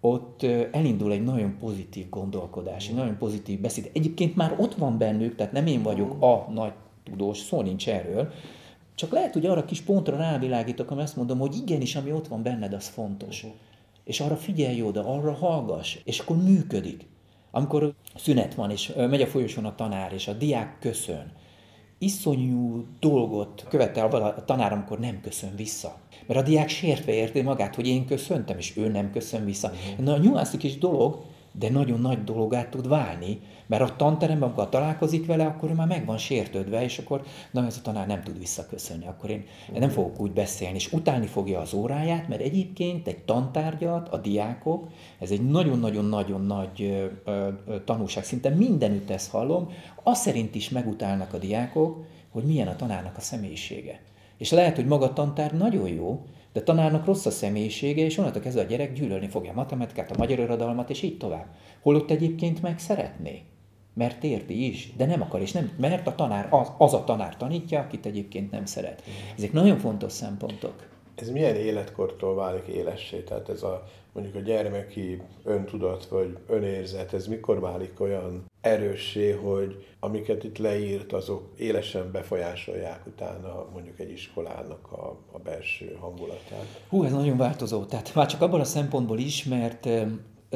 ott elindul egy nagyon pozitív gondolkodás, egy nagyon pozitív beszéd. Egyébként már ott van bennük, tehát nem én vagyok a nagy tudós, szó nincs erről, csak lehet, hogy arra kis pontra rávilágítok, ami azt mondom, hogy igenis, ami ott van benned, az fontos. És arra figyelj oda, arra hallgass, és akkor működik. Amikor szünet van, és megy a folyosón a tanár, és a diák köszön, iszonyú dolgot követel a tanár, amikor nem köszön vissza. Mert a diák sértve érti magát, hogy én köszöntem, és ő nem köszön vissza. Uh-huh. Na, a nyuanszik is dolog, de nagyon nagy dologát tud válni, mert a tanteremben, amikor találkozik vele, akkor ő már meg van sértődve, és akkor na ez a tanár nem tud visszaköszönni, akkor én nem fogok úgy beszélni, és utálni fogja az óráját, mert egyébként egy tantárgyat, a diákok, ez egy nagyon-nagyon-nagyon nagy ö, ö, tanulság, szinte mindenütt ezt hallom, azt szerint is megutálnak a diákok, hogy milyen a tanárnak a személyisége. És lehet, hogy maga a tantár nagyon jó, de tanárnak rossz a személyisége, és onnantól kezdve a gyerek gyűlölni fogja a matematikát, a magyar irodalmat, és így tovább. Holott egyébként meg szeretné. Mert érti is, de nem akar, és nem, mert a tanár az, az a tanár tanítja, akit egyébként nem szeret. Ezek nagyon fontos szempontok. Ez milyen életkortól válik élessé? Tehát ez a mondjuk a gyermeki öntudat vagy önérzet, ez mikor válik olyan erőssé, hogy amiket itt leírt, azok élesen befolyásolják utána mondjuk egy iskolának a, a belső hangulatát? Hú, ez nagyon változó. Tehát már csak abban a szempontból is, mert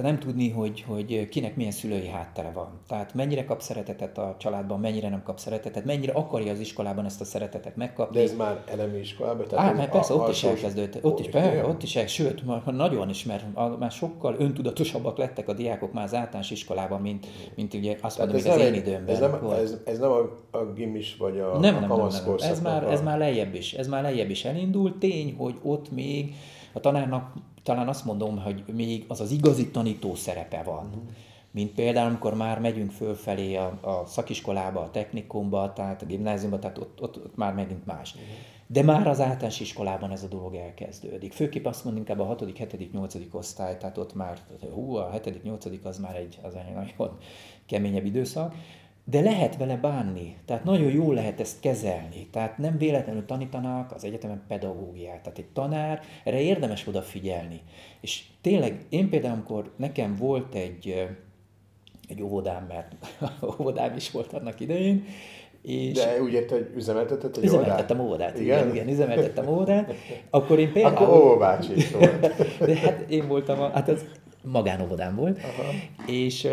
nem tudni, hogy, hogy kinek milyen szülői háttere van. Tehát mennyire kap szeretetet a családban, mennyire nem kap szeretetet, mennyire akarja az iskolában ezt a szeretetet megkapni. De ez már elemi iskolában? Tehát Á, mert persze, ott is elkezdődött. Ott is, persze, ott is el, sőt, már nagyon is, mert már sokkal öntudatosabbak lettek a diákok már az általános iskolában, mint, mint ugye azt mondom, hogy az én időmben ez nem, ez, ez nem a, a gimis vagy a, nem, a nem, nem, nem. Ez, már, ez már lejjebb is. Ez már lejjebb is elindult. Tény, hogy ott még a tanárnak talán azt mondom, hogy még az az igazi tanító szerepe van. Mm. Mint például, amikor már megyünk fölfelé a, a szakiskolába, a technikumba, tehát a gimnáziumba, tehát ott, ott, ott már megint más. Mm. De már az általános iskolában ez a dolog elkezdődik. Főképp azt mondom inkább a 6., 7., 8. osztály, tehát ott már, hú, a 7., 8. az már egy, az egy nagyon keményebb időszak de lehet vele bánni, tehát nagyon jól lehet ezt kezelni. Tehát nem véletlenül tanítanak az egyetemen pedagógiát. Tehát egy tanár, erre érdemes odafigyelni. És tényleg, én például, amikor nekem volt egy, egy óvodám, mert óvodám is volt annak idején, és De úgy érte, hogy üzemeltetett egy Üzemeltettem óvodát, igen, igen, igen üzemeltettem óvodát. Akkor én például... Akkor óvóbácsi volt. De hát én voltam, a, hát az magánóvodám volt, Aha. és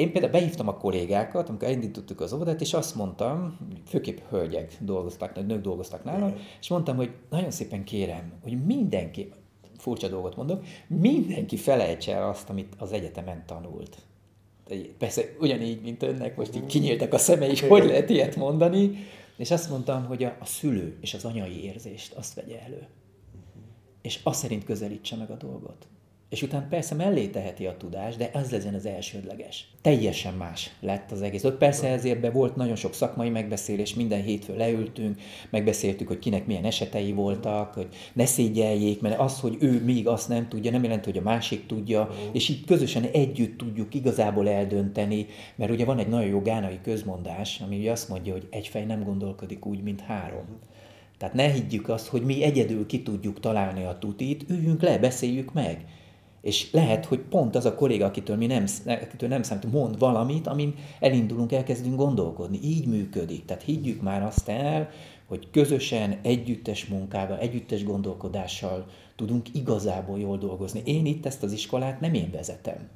én például behívtam a kollégákat, amikor elindítottuk az óvodát, és azt mondtam, főképp hölgyek dolgoztak, nők dolgoztak nálam, és mondtam, hogy nagyon szépen kérem, hogy mindenki, furcsa dolgot mondok, mindenki felejtse el azt, amit az egyetemen tanult. Persze ugyanígy, mint önnek, most így kinyíltak a szemei, hogy lehet ilyet mondani, és azt mondtam, hogy a, a szülő és az anyai érzést azt vegye elő. És azt szerint közelítse meg a dolgot és utána persze mellé teheti a tudás, de az legyen az elsődleges. Teljesen más lett az egész. Ott persze ezért be volt nagyon sok szakmai megbeszélés, minden hétfő leültünk, megbeszéltük, hogy kinek milyen esetei voltak, hogy ne szégyeljék, mert az, hogy ő még azt nem tudja, nem jelenti, hogy a másik tudja, és így közösen együtt tudjuk igazából eldönteni, mert ugye van egy nagyon jó gánai közmondás, ami ugye azt mondja, hogy egy fej nem gondolkodik úgy, mint három. Tehát ne higgyük azt, hogy mi egyedül ki tudjuk találni a tutit, üljünk le, beszéljük meg és lehet, hogy pont az a kolléga, akitől mi nem, akitől nem számít, mond valamit, amin elindulunk, elkezdünk gondolkodni. Így működik. Tehát higgyük már azt el, hogy közösen, együttes munkával, együttes gondolkodással tudunk igazából jól dolgozni. Én itt ezt az iskolát nem én vezetem,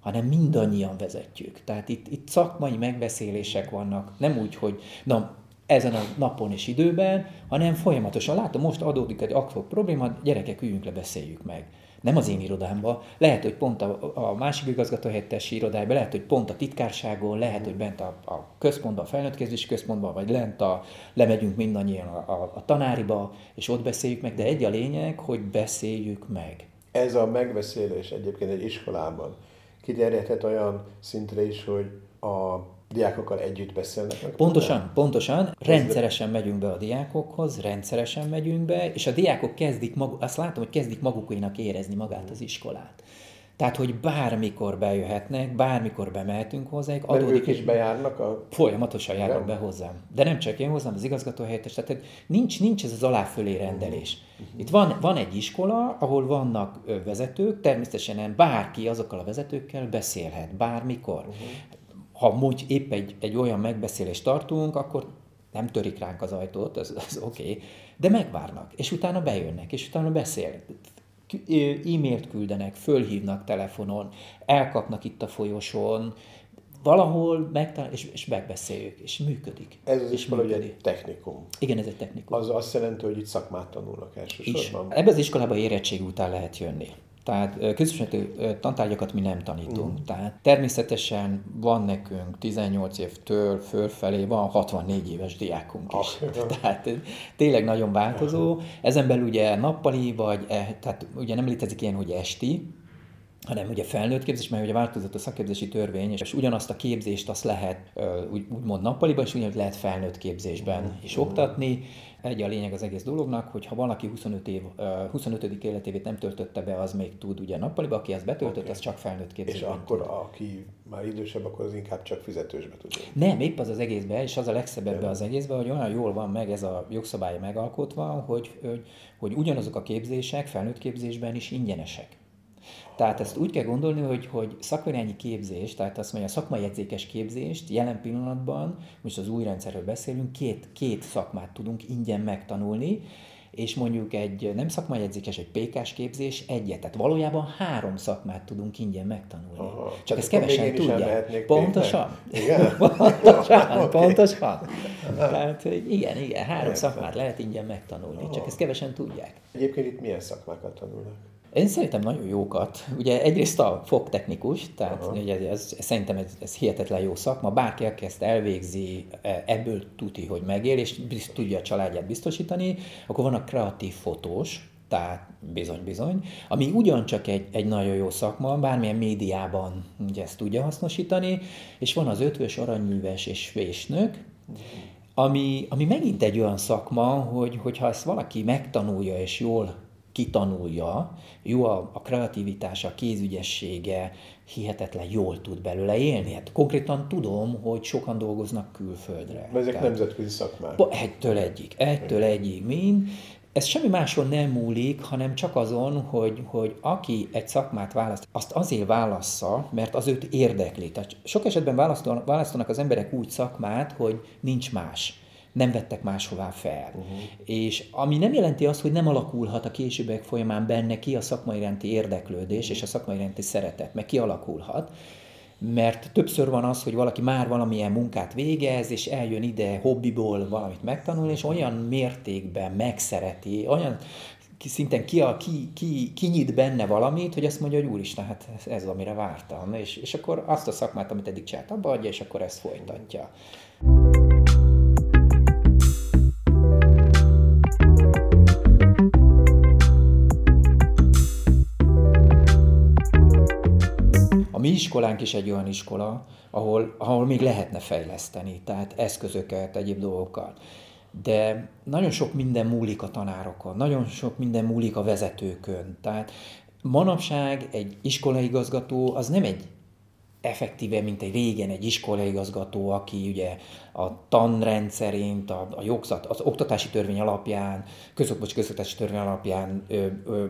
hanem mindannyian vezetjük. Tehát itt, itt szakmai megbeszélések vannak, nem úgy, hogy na, ezen a napon és időben, hanem folyamatosan látom, most adódik egy aktuál probléma, gyerekek, üljünk le, beszéljük meg nem az én irodámba, lehet, hogy pont a, a másik igazgatóhelyettesi irodájában, lehet, hogy pont a titkárságon, lehet, hogy bent a, a központban, a felnőttkezési központban, vagy lent a, lemegyünk mindannyian a, a, a tanáriba, és ott beszéljük meg, de egy a lényeg, hogy beszéljük meg. Ez a megbeszélés egyébként egy iskolában kiterjedhet olyan szintre is, hogy a diákokkal együtt beszélnek? Meg pontosan, minden? pontosan. Rendszeresen megyünk be a diákokhoz, rendszeresen megyünk be, és a diákok kezdik, maguk, azt látom, hogy kezdik magukénak érezni magát az iskolát. Tehát, hogy bármikor bejöhetnek, bármikor bemehetünk hozzájuk. Adódik, ők is bejárnak? A... Folyamatosan járnak Igen. be hozzám. De nem csak én hozzám, az igazgató helyettes. Tehát nincs, nincs ez az aláfölé rendelés. Uh-huh. Itt van, van egy iskola, ahol vannak vezetők, természetesen bárki azokkal a vezetőkkel beszélhet, bármikor. Uh-huh ha úgy épp egy, egy olyan megbeszélést tartunk, akkor nem törik ránk az ajtót, az, az oké, okay, de megvárnak, és utána bejönnek, és utána beszélnek. E-mailt küldenek, fölhívnak telefonon, elkapnak itt a folyosón, valahol megtalál, és, és megbeszéljük, és működik. Ez az iskola ugye egy technikum. Igen, ez egy technikum. Az azt jelenti, hogy itt szakmát tanulnak elsősorban. Is. Ebben az iskolában érettség után lehet jönni. Tehát közösségű tantárgyakat mi nem tanítunk. Mm. Tehát természetesen van nekünk 18 évtől fölfelé, van 64 éves diákunk is. Ah, tehát tényleg nagyon változó. Ezen belül ugye nappali, vagy e, tehát ugye nem létezik ilyen, hogy esti, hanem ugye felnőtt képzés, mert ugye változott a szakképzési törvény, és ugyanazt a képzést azt lehet úgy, úgymond nappaliban, és ugyanúgy lehet felnőtt képzésben is oktatni. Egy a lényeg az egész dolognak, hogy ha valaki 25, év, 25. életévét nem töltötte be, az még tud ugye nappaliba, aki ezt betöltött, okay. az csak felnőtt képzésben. És akkor tud. aki már idősebb, akkor az inkább csak fizetősbe tud. Nem, épp az az egészben, és az a legszebb ebben az egészben, hogy olyan jól van meg ez a jogszabály megalkotva, hogy, hogy, hogy ugyanazok a képzések felnőtt képzésben is ingyenesek. Tehát ezt úgy kell gondolni, hogy, hogy szakirányi képzés, tehát azt mondja, a szakmai jegyzékes képzést jelen pillanatban, most az új rendszerről beszélünk, két, két szakmát tudunk ingyen megtanulni, és mondjuk egy nem szakmai jegyzékes, egy PK-s képzés egyet. Tehát valójában három szakmát tudunk ingyen megtanulni. Aha. Csak ezt kevesen tudják. Pontosan. Igen? pontosan, pontosan. Tehát igen, igen, három Értem. szakmát lehet ingyen megtanulni, Aha. csak ezt kevesen tudják. Egyébként itt milyen szakmákat tanulnak? Én szerintem nagyon jókat. Ugye egyrészt a fogtechnikus, tehát ugye ez, ez, szerintem ez, ez hihetetlen jó szakma. Bárki, aki ezt elvégzi, e, ebből tuti, hogy megél, és tudja a családját biztosítani. Akkor van a kreatív fotós, tehát bizony-bizony, ami ugyancsak egy, egy nagyon jó szakma, bármilyen médiában ugye ezt tudja hasznosítani, és van az ötvös, aranyműves és vésnök, ami, ami megint egy olyan szakma, hogy, hogyha ezt valaki megtanulja és jól kitanulja, jó a, a kreativitása, a kézügyessége, hihetetlen jól tud belőle élni. Hát konkrétan tudom, hogy sokan dolgoznak külföldre. De ezek Tehát, nemzetközi szakmák. Egytől egyik, egytől egyik mind. Ez semmi máson nem múlik, hanem csak azon, hogy, hogy aki egy szakmát választ, azt azért válassza, mert az őt érdekli. Tehát sok esetben választanak az emberek úgy szakmát, hogy nincs más nem vettek máshová fel. Uh-huh. És ami nem jelenti azt, hogy nem alakulhat a későbbiek folyamán benne ki a szakmai iránti érdeklődés uh-huh. és a szakmai iránti szeretet, meg kialakulhat, mert többször van az, hogy valaki már valamilyen munkát végez, és eljön ide hobbiból valamit megtanul, és olyan mértékben megszereti, olyan szinten ki, ki, ki, kinyit benne valamit, hogy azt mondja, hogy úristen, hát ez, ez amire vártam. És, és akkor azt a szakmát, amit eddig csinált, abba adja, és akkor ezt folytatja. Mi iskolánk is egy olyan iskola, ahol, ahol még lehetne fejleszteni, tehát eszközöket, egyéb dolgokkal. De nagyon sok minden múlik a tanárokon, nagyon sok minden múlik a vezetőkön. Tehát manapság egy iskolaigazgató az nem egy effektíve, mint egy régen egy iskolaigazgató, aki ugye a tanrendszerint, a, a jogszat, az oktatási törvény alapján, közokbocs közoktatási törvény alapján ö, ö,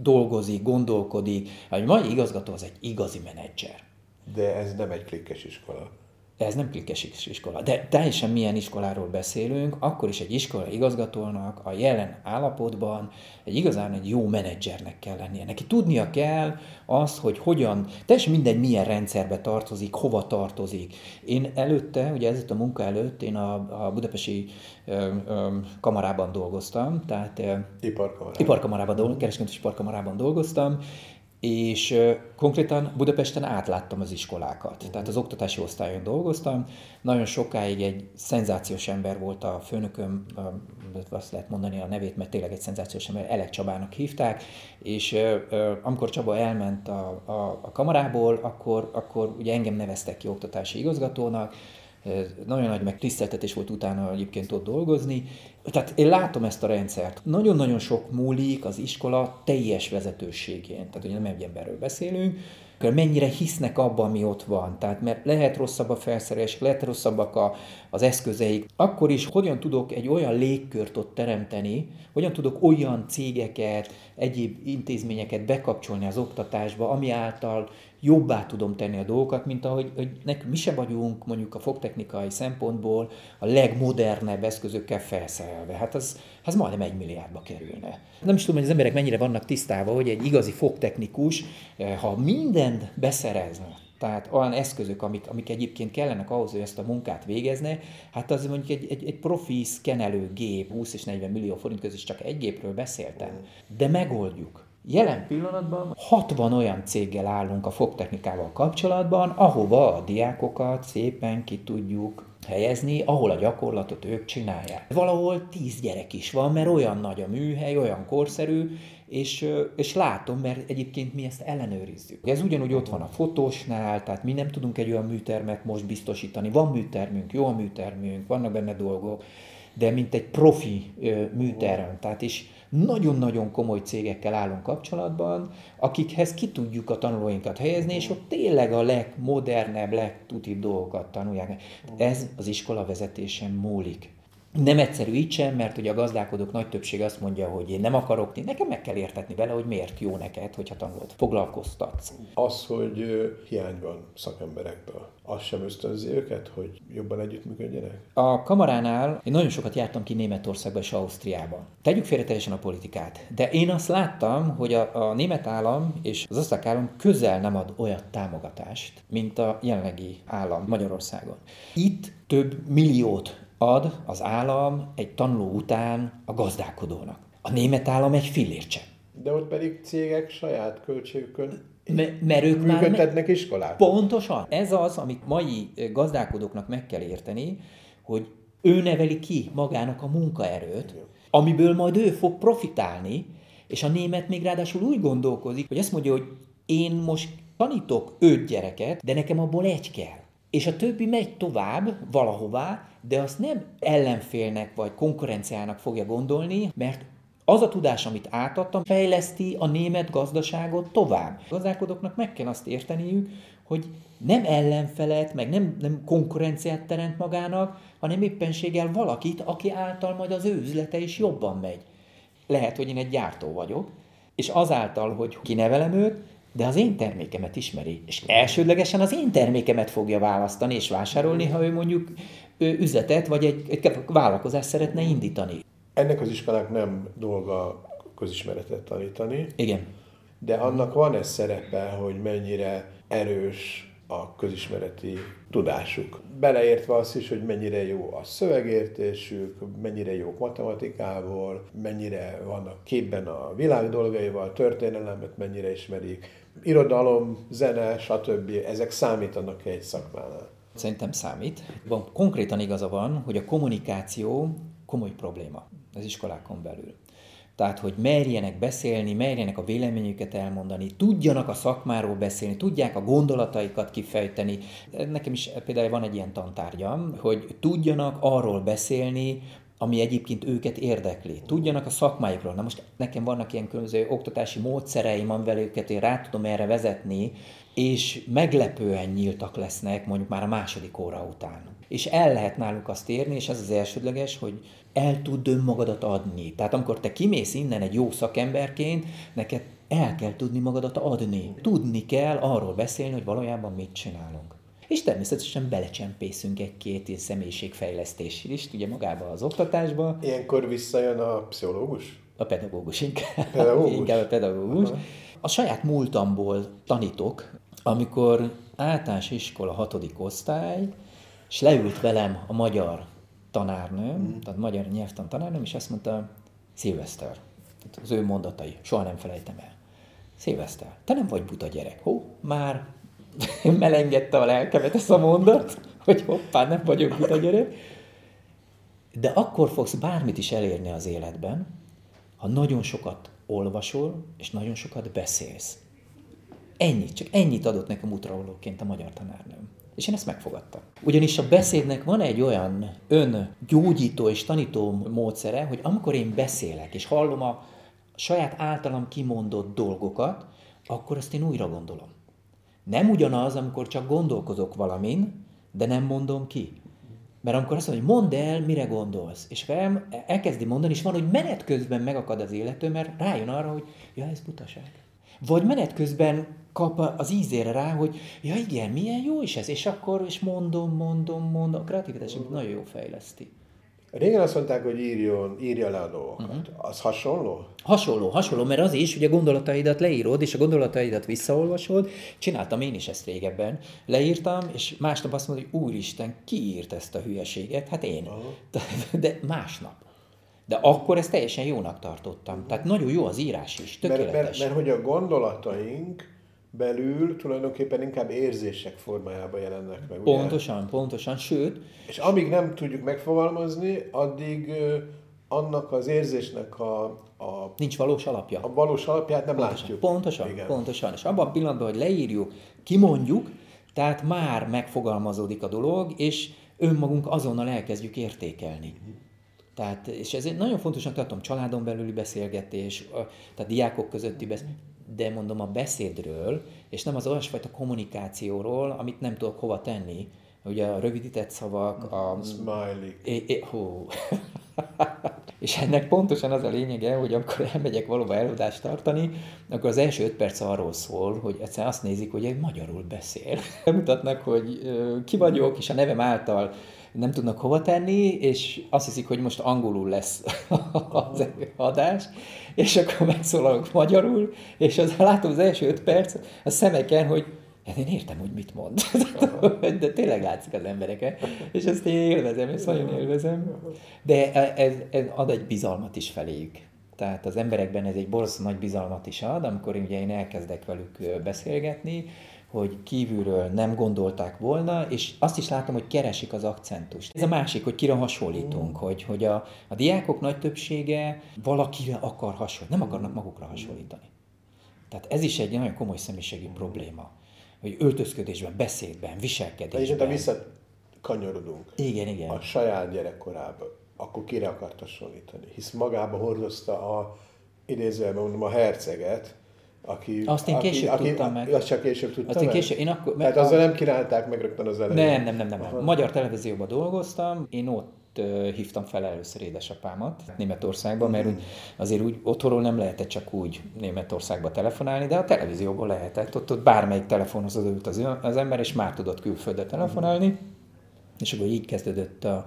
dolgozik, gondolkodik. A mai igazgató az egy igazi menedzser. De ez nem egy klikkes iskola. Ez nem klikkes iskola. De teljesen milyen iskoláról beszélünk, akkor is egy iskola igazgatónak a jelen állapotban egy igazán egy jó menedzsernek kell lennie. Neki tudnia kell azt, hogy hogyan, teljesen mindegy milyen rendszerbe tartozik, hova tartozik. Én előtte, ugye ez a munka előtt, én a, a budapesti ö, ö, kamarában dolgoztam, tehát iparkamarában, iparkamarában dolgoztam, kereskedési iparkamarában dolgoztam, és konkrétan Budapesten átláttam az iskolákat. Uh-huh. Tehát az oktatási osztályon dolgoztam. Nagyon sokáig egy szenzációs ember volt a főnököm, azt lehet mondani a nevét, mert tényleg egy szenzációs ember, Elek Csabának hívták, és amikor Csaba elment a, a, a kamarából, akkor, akkor ugye engem neveztek ki oktatási igazgatónak, nagyon nagy megtiszteltetés volt utána egyébként ott dolgozni. Tehát én látom ezt a rendszert. Nagyon-nagyon sok múlik az iskola teljes vezetőségén. Tehát ugye nem egy emberről beszélünk, mennyire hisznek abban, ami ott van. Tehát mert lehet rosszabb a felszerelés, lehet rosszabbak a, az eszközeik. Akkor is hogyan tudok egy olyan légkört ott teremteni, hogyan tudok olyan cégeket, egyéb intézményeket bekapcsolni az oktatásba, ami által jobbá tudom tenni a dolgokat, mint ahogy hogy nekünk mi se vagyunk mondjuk a fogtechnikai szempontból a legmodernebb eszközökkel felszerelve. Hát az, az majdnem egy milliárdba kerülne. Nem is tudom, hogy az emberek mennyire vannak tisztában, hogy egy igazi fogtechnikus, eh, ha mindent beszerezne, tehát olyan eszközök, amik, amik egyébként kellenek ahhoz, hogy ezt a munkát végezne, hát az mondjuk egy, egy, egy profi szkenelő gép, 20 és 40 millió forint között csak egy gépről beszéltem, de megoldjuk. Jelen pillanatban 60 olyan céggel állunk a fogtechnikával kapcsolatban, ahova a diákokat szépen ki tudjuk helyezni, ahol a gyakorlatot ők csinálják. Valahol 10 gyerek is van, mert olyan nagy a műhely, olyan korszerű, és, és látom, mert egyébként mi ezt ellenőrizzük. Ez ugyanúgy ott van a fotósnál, tehát mi nem tudunk egy olyan műtermet most biztosítani. Van műtermünk, jó a műtermünk, vannak benne dolgok, de mint egy profi műterem, tehát is nagyon-nagyon komoly cégekkel állunk kapcsolatban, akikhez ki tudjuk a tanulóinkat helyezni, és ott tényleg a legmodernebb, legtutibb dolgokat tanulják. Ez az iskola vezetésen múlik. Nem egyszerű így sem, mert ugye a gazdálkodók nagy többsége azt mondja, hogy én nem akarok, nekem meg kell értetni vele, hogy miért jó neked, hogyha tanulod, foglalkoztatsz. Az, hogy hiány van szakemberekből, az sem ösztönzi őket, hogy jobban együttműködjenek? A kamaránál én nagyon sokat jártam ki Németországba és Ausztriába. Tegyük félre teljesen a politikát. De én azt láttam, hogy a, a német állam és az osztrák állam közel nem ad olyan támogatást, mint a jelenlegi állam Magyarországon. Itt több milliót ad az állam egy tanuló után a gazdálkodónak. A német állam egy fillért sem. De ott pedig cégek saját költségükön M- mert ők működtetnek iskolát. Pontosan. Ez az, amit mai gazdálkodóknak meg kell érteni, hogy ő neveli ki magának a munkaerőt, amiből majd ő fog profitálni, és a német még ráadásul úgy gondolkozik, hogy azt mondja, hogy én most tanítok öt gyereket, de nekem abból egy kell. És a többi megy tovább valahová, de azt nem ellenfélnek vagy konkurenciának fogja gondolni, mert az a tudás, amit átadtam, fejleszti a német gazdaságot tovább. A gazdálkodóknak meg kell azt érteniük, hogy nem ellenfelet, meg nem, nem konkurenciát teremt magának, hanem éppenséggel valakit, aki által majd az ő üzlete is jobban megy. Lehet, hogy én egy gyártó vagyok, és azáltal, hogy kinevelem őt, de az én termékemet ismeri, és elsődlegesen az én termékemet fogja választani és vásárolni, ha ő mondjuk ő üzletet vagy egy, egy vállalkozást szeretne indítani. Ennek az iskolának nem dolga közismeretet tanítani. Igen. De annak van ez szerepe, hogy mennyire erős a közismereti tudásuk. Beleértve azt is, hogy mennyire jó a szövegértésük, mennyire jók matematikával, mennyire vannak képben a világ dolgaival, történelemet mennyire ismerik, irodalom, zene, stb. Ezek számítanak egy szakmánál. Szerintem számít. Van, konkrétan igaza van, hogy a kommunikáció komoly probléma az iskolákon belül. Tehát, hogy merjenek beszélni, merjenek a véleményüket elmondani, tudjanak a szakmáról beszélni, tudják a gondolataikat kifejteni. Nekem is például van egy ilyen tantárgyam, hogy tudjanak arról beszélni, ami egyébként őket érdekli. Tudjanak a szakmájukról. Na most nekem vannak ilyen különböző oktatási módszereim, amivel őket én rá tudom erre vezetni, és meglepően nyíltak lesznek mondjuk már a második óra után. És el lehet náluk azt érni, és ez az elsődleges, hogy el tud önmagadat adni. Tehát amikor te kimész innen egy jó szakemberként, neked el kell tudni magadat adni. Tudni kell arról beszélni, hogy valójában mit csinálunk. És természetesen belecsempészünk egy-két személyiségfejlesztés is, ugye magába az oktatásba. Ilyenkor visszajön a pszichológus? A pedagógus inkább. Pedagógus? inkább a pedagógus. Aha. A saját múltamból tanítok, amikor általános iskola hatodik osztály, és leült velem a magyar tanárnőm, mm. tehát magyar nyelvtan tanárnőm, és azt mondta, Szilveszter, az ő mondatai, soha nem felejtem el. Szilveszter, te nem vagy buta gyerek. Hó, már melengedte a lelkemet ezt a mondat, hogy hoppá, nem vagyok buta gyerek. De akkor fogsz bármit is elérni az életben, ha nagyon sokat olvasol, és nagyon sokat beszélsz. Ennyit, csak ennyit adott nekem útravalóként a magyar tanárnőm. És én ezt megfogadtam. Ugyanis a beszédnek van egy olyan öngyógyító és tanító módszere, hogy amikor én beszélek, és hallom a saját általam kimondott dolgokat, akkor azt én újra gondolom. Nem ugyanaz, amikor csak gondolkozok valamin, de nem mondom ki. Mert amikor azt mondja, hogy mondd el, mire gondolsz, és fel, elkezdi mondani, és van, hogy menet közben megakad az élető, mert rájön arra, hogy ja, ez butaság. Vagy menet közben kap az ízére rá, hogy ja igen, milyen jó is ez, és akkor is mondom, mondom, mondom, a kreativitás nagyon jó fejleszti. Régen azt mondták, hogy írjon, írja le a dolgokat. Uh-huh. Az hasonló? Hasonló, hasonló, mert az is, hogy a gondolataidat leírod, és a gondolataidat visszaolvasod. Csináltam én is ezt régebben. Leírtam, és másnap azt mondom, hogy úristen, ki írt ezt a hülyeséget? Hát én. Uh-huh. De másnap. De akkor ezt teljesen jónak tartottam. Tehát nagyon jó az írás is, tökéletes. Mert, mert, mert hogy a gondolataink belül tulajdonképpen inkább érzések formájában jelennek meg. Ugye? Pontosan, pontosan, sőt. És amíg nem tudjuk megfogalmazni, addig annak az érzésnek a, a... Nincs valós alapja. A valós alapját nem pontosan, látjuk. Pontosan, Igen. pontosan. És abban a pillanatban, hogy leírjuk, kimondjuk, tehát már megfogalmazódik a dolog, és önmagunk azonnal elkezdjük értékelni. Uh-huh. Tehát, és ez egy nagyon fontosnak tartom, családon belüli beszélgetés, tehát diákok közötti beszélgetés, de mondom a beszédről, és nem az olyasfajta kommunikációról, amit nem tudok hova tenni, ugye a rövidített szavak, a... Smiley. É, é, hú. és ennek pontosan az a lényege, hogy amikor elmegyek valóban előadást tartani, akkor az első öt perc arról szól, hogy egyszerűen azt nézik, hogy egy magyarul beszél. Mutatnak, hogy ki vagyok, és a nevem által nem tudnak hova tenni, és azt hiszik, hogy most angolul lesz az adás, és akkor megszólalok magyarul, és az, látom az első öt perc a szemeken, hogy Hát én értem, hogy mit mond. De tényleg látszik az embereken. És ezt én élvezem, ezt nagyon élvezem. De ez, ez ad egy bizalmat is feléjük. Tehát az emberekben ez egy borzasztó nagy bizalmat is ad, amikor ugye én elkezdek velük beszélgetni, hogy kívülről nem gondolták volna, és azt is látom, hogy keresik az akcentust. Ez a másik, hogy kire hasonlítunk, hogy, hogy a, a diákok nagy többsége valakire akar hasonlítani, nem akarnak magukra hasonlítani. Tehát ez is egy nagyon komoly személyiségi probléma hogy öltözködésben, beszédben, viselkedésben. Igen, de visszakanyarodunk. Igen, igen. A saját gyerekkorában, akkor kire akart hasonlítani? Hisz magába hordozta a, idézőjelben mondom, a herceget, aki, azt én aki, később aki, tudtam meg. Azt csak később tudtam azt én később, én akkor, Tehát azzal nem királták meg rögtön az elején. Nem, nem, nem, nem. nem. Magyar televízióban dolgoztam, én ott hívtam fel először édesapámat Németországba, mert úgy, azért úgy otthonról nem lehetett csak úgy Németországba telefonálni, de a televízióból lehetett. Ott, ott bármelyik telefonhoz ült az, az ember, és már tudott külföldre telefonálni. És akkor így kezdődött a,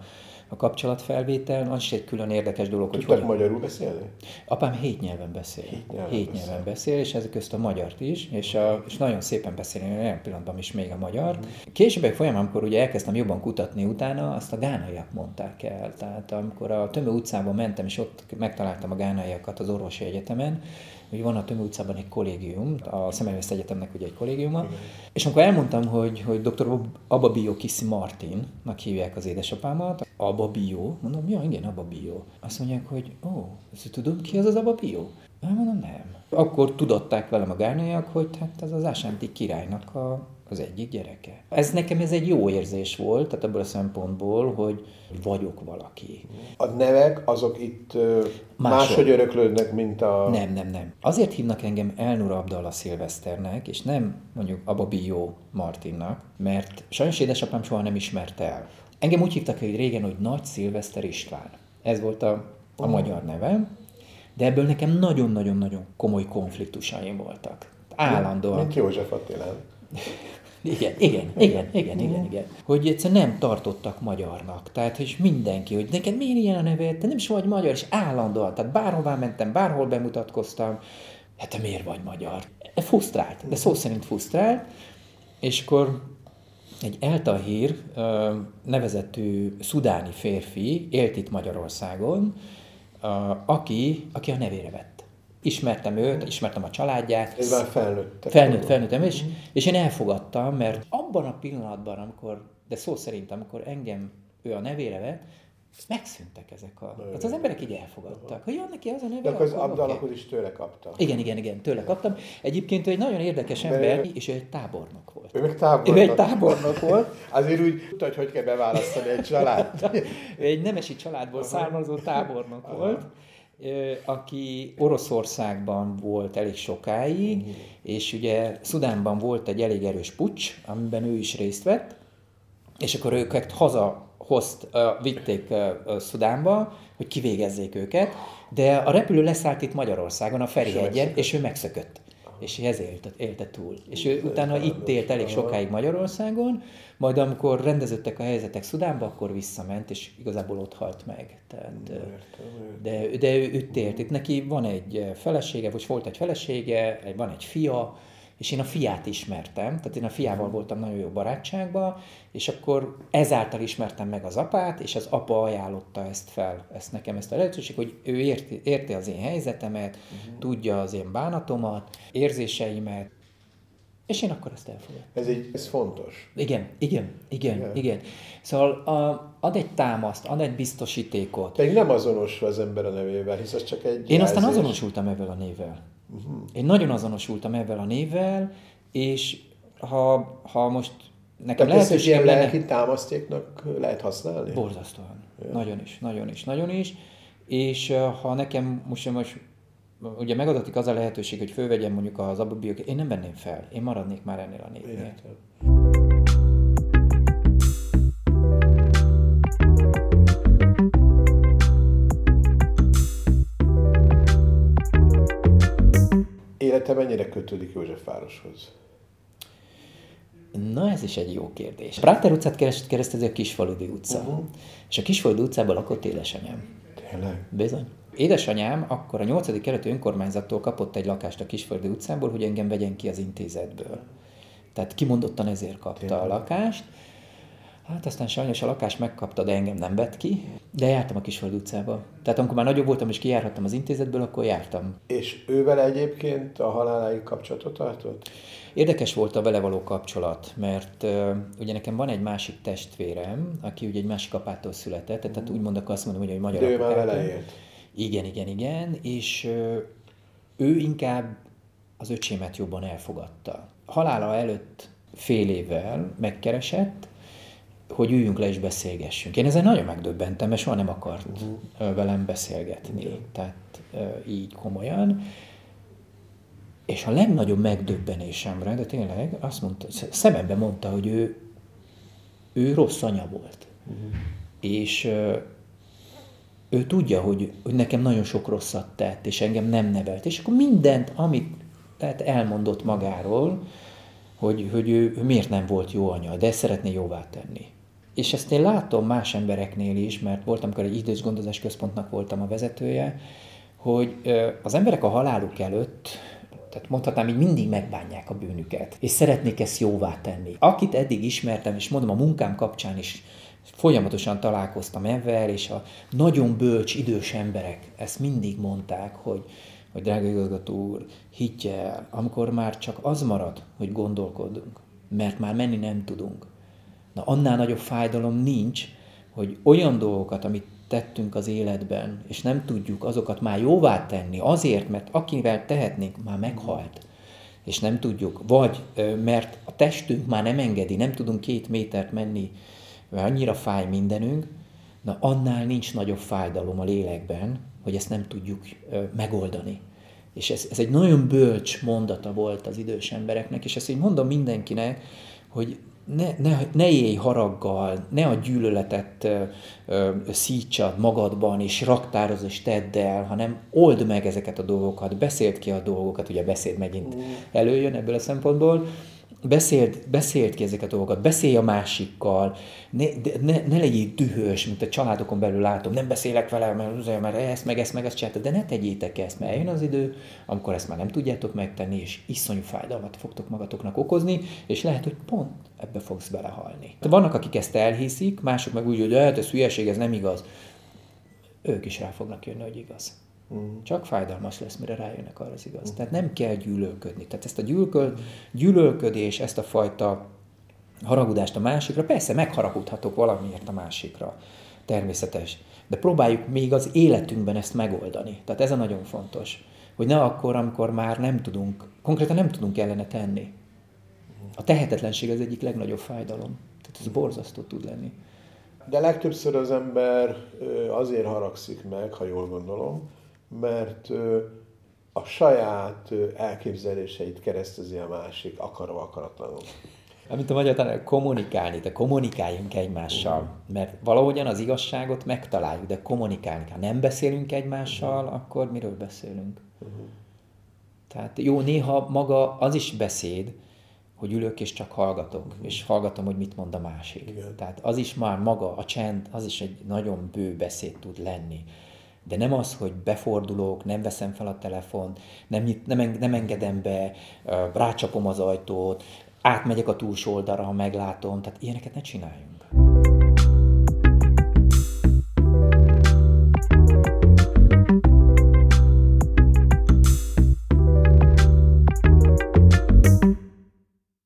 a kapcsolatfelvétel, az is egy külön érdekes dolog, hogy hogy... magyarul beszélni? Apám hét nyelven beszél. Hét nyelven, hét beszél. nyelven beszél, és ezek közt a magyart is, és, a, és nagyon szépen beszél, olyan pillanatban is még a magyar. Mm. Később folyamán, amikor ugye elkezdtem jobban kutatni utána, azt a gánaiak mondták el. Tehát amikor a Tömő utcában mentem, és ott megtaláltam a gánaiakat az orvosi egyetemen, hogy van a Tömő utcában egy kollégium, a Szemelveszt Egyetemnek ugye egy kollégiuma, Igen. és amikor elmondtam, hogy, hogy dr. Abba Bio Kissi Martinnak hívják az édesapámat, Abba Bio, mondom, ja, igen, Abba Bio. Azt mondják, hogy ó, oh, tudom ki az az Abba Bio? Mondom, nem. Akkor tudották velem a gárnaiak, hogy hát ez az Ásánti királynak a az egyik gyereke. Ez nekem ez egy jó érzés volt, tehát ebből a szempontból, hogy vagyok valaki. A nevek azok itt Másod. máshogy öröklődnek, mint a... Nem, nem, nem. Azért hívnak engem Elnur Abdallah Szilveszternek, és nem mondjuk Abba Bio Martinnak, mert sajnos édesapám soha nem ismerte el. Engem úgy hívtak hogy régen, hogy Nagy Szilveszter István. Ez volt a, a oh. magyar nevem, de ebből nekem nagyon-nagyon-nagyon komoly konfliktusaim voltak. Állandóan. Mint József Attilán. Igen, igen, igen, igen, igen, igen. Hogy egyszerűen nem tartottak magyarnak. Tehát, hogy mindenki, hogy neked miért ilyen a neved, te nem is vagy magyar, és állandóan, tehát bárhová mentem, bárhol bemutatkoztam, hát te miért vagy magyar? Fusztrált, de szó szerint fusztrált, és akkor egy Eltahír nevezetű szudáni férfi élt itt Magyarországon, aki, aki a nevére vett ismertem őt, ismertem a családját. Ez már felnőtt. Felnőtt, felnőttem, és, és én elfogadtam, mert abban a pillanatban, amikor, de szó szerint, amikor engem ő a nevére vett, megszűntek ezek a... Hát az emberek így elfogadtak, hogy jön neki az a neve. De akkor az Abdalakot is tőle kapta. Igen, igen, igen, tőle kaptam. Egyébként ő egy nagyon érdekes ember, De... és ő egy tábornok volt. Ő meg tábornok. Ő egy tábornok volt. Azért úgy tudta, hogy hogy kell beválasztani egy család. ő egy nemesi családból származó tábornok volt aki Oroszországban volt elég sokáig, uh-huh. és ugye Szudánban volt egy elég erős pucs, amiben ő is részt vett, és akkor őket haza hozt, vitték Szudánba, hogy kivégezzék őket, de a repülő leszállt itt Magyarországon, a Ferihegyen, és ő megszökött és ez élte, élte túl. És ő utána itt élt elég sokáig Magyarországon, majd amikor rendeződtek a helyzetek Szudánba, akkor visszament, és igazából ott halt meg. Tehát, de, de ő itt élt. Itt neki van egy felesége, vagy volt egy felesége, van egy fia, és én a fiát ismertem, tehát én a fiával voltam nagyon jó barátságban, és akkor ezáltal ismertem meg az apát, és az apa ajánlotta ezt fel, ezt nekem ezt a lehetőség, hogy ő érti, érti az én helyzetemet, uh-huh. tudja az én bánatomat, érzéseimet, és én akkor ezt elfogadom. Ez, egy, ez fontos. Igen, igen, igen, igen. igen. Szóval a, ad egy támaszt, ad egy biztosítékot. Pedig nem azonos az ember a nevével, hisz az csak egy Én jelzés. aztán azonosultam ezzel a névvel. Uh-huh. Én nagyon azonosultam ezzel a névvel, és ha, ha most nekem Tehát lehetőségem lenne... lelki támasztéknak lehet használni? Borzasztóan. Ja. Nagyon is, nagyon is, nagyon is. És ha nekem most, most ugye megadatik az a lehetőség, hogy fölvegyem mondjuk az ababiókat, én nem venném fel, én maradnék már ennél a névnél. Élete mennyire kötődik Józsefvároshoz? Na, ez is egy jó kérdés. Práter utcát keresztezi a Kisfaludi utca. Uh-huh. És a Kisfaludi utcában lakott édesanyám. Tényleg? Bizony. Édesanyám akkor a 8. kerületi önkormányzattól kapott egy lakást a Kisfaludi utcából, hogy engem vegyen ki az intézetből. Tehát kimondottan ezért kapta Tényleg. a lakást. Hát aztán sajnos a lakás megkapta, de engem nem vett ki, de jártam a Kisföld utcába. Tehát amikor már nagyobb voltam és kijárhattam az intézetből, akkor jártam. És ővel egyébként a haláláig kapcsolatot tartott? Érdekes volt a vele való kapcsolat, mert uh, ugye nekem van egy másik testvérem, aki ugye egy másik apától született, tehát úgy mondok azt mondom, hogy egy magyar De ő már vele élt. Igen, igen, igen, és uh, ő inkább az öcsémet jobban elfogadta. Halála előtt fél évvel megkeresett, hogy üljünk le és beszélgessünk. Én ezen nagyon megdöbbentem, mert soha nem akart uh-huh. velem beszélgetni. Uh-huh. Tehát így komolyan. És a legnagyobb megdöbbenésemre, de tényleg azt mondta, szemembe mondta, hogy ő, ő rossz anya volt. Uh-huh. És ő tudja, hogy, hogy nekem nagyon sok rosszat tett, és engem nem nevelt. És akkor mindent, amit tehát elmondott magáról, hogy, hogy ő, ő miért nem volt jó anya, de szeretné jóvá tenni. És ezt én látom más embereknél is, mert voltam, amikor egy idősgondozás központnak voltam a vezetője, hogy az emberek a haláluk előtt tehát mondhatnám, hogy mindig megbánják a bűnüket, és szeretnék ezt jóvá tenni. Akit eddig ismertem, és mondom, a munkám kapcsán is folyamatosan találkoztam ebben, és a nagyon bölcs, idős emberek ezt mindig mondták, hogy, hogy drága igazgató úr, higgye el, amikor már csak az marad, hogy gondolkodunk, mert már menni nem tudunk, Na annál nagyobb fájdalom nincs, hogy olyan dolgokat, amit tettünk az életben, és nem tudjuk azokat már jóvá tenni, azért, mert akivel tehetnénk, már meghalt, és nem tudjuk, vagy mert a testünk már nem engedi, nem tudunk két métert menni, mert annyira fáj mindenünk, na annál nincs nagyobb fájdalom a lélekben, hogy ezt nem tudjuk megoldani. És ez, ez egy nagyon bölcs mondata volt az idős embereknek, és ezt én mondom mindenkinek, hogy ne, ne, ne élj haraggal, ne a gyűlöletet ö, ö, szítsad magadban, és raktároz és tedd el, hanem old meg ezeket a dolgokat, beszéld ki a dolgokat, ugye a beszéd megint előjön ebből a szempontból, beszéld, beszéld ki ezeket a dolgokat, beszélj a másikkal, ne, ne, ne legyél dühös, mint a családokon belül látom, nem beszélek vele, mert, mert ezt, meg ezt, meg ezt csináltad, de ne tegyétek ezt, mert eljön az idő, amikor ezt már nem tudjátok megtenni, és iszonyú fájdalmat fogtok magatoknak okozni, és lehet, hogy pont ebbe fogsz belehalni. Vannak, akik ezt elhiszik, mások meg úgy, hogy hát ez hülyeség, ez nem igaz. Ők is rá fognak jönni, hogy igaz. Mm. Csak fájdalmas lesz, mire rájönnek arra az igaz. Mm. Tehát nem kell gyűlölködni. Tehát ezt a gyűlköd, gyűlölködés, ezt a fajta haragudást a másikra, persze megharagudhatok valamiért a másikra. Természetes. De próbáljuk még az életünkben ezt megoldani. Tehát ez a nagyon fontos. Hogy ne akkor, amikor már nem tudunk, konkrétan nem tudunk ellene tenni. A tehetetlenség az egyik legnagyobb fájdalom. Tehát ez borzasztó tud lenni. De legtöbbször az ember azért haragszik meg, ha jól gondolom, mert a saját elképzeléseit keresztezi a másik, akarva akaratlanul. Amit a magyar tanár, kommunikálni, de kommunikáljunk egymással. Mert valahogyan az igazságot megtaláljuk, de kommunikálni Ha nem beszélünk egymással, uh-huh. akkor miről beszélünk? Uh-huh. Tehát jó, néha maga az is beszéd, hogy ülök és csak hallgatok, uh-huh. és hallgatom, hogy mit mond a másik. Igen. Tehát az is már maga, a csend, az is egy nagyon bő beszéd tud lenni de nem az, hogy befordulok, nem veszem fel a telefont, nem, nem, nem engedem be, rácsapom az ajtót, átmegyek a túlsó oldalra, ha meglátom, tehát ilyeneket ne csináljunk.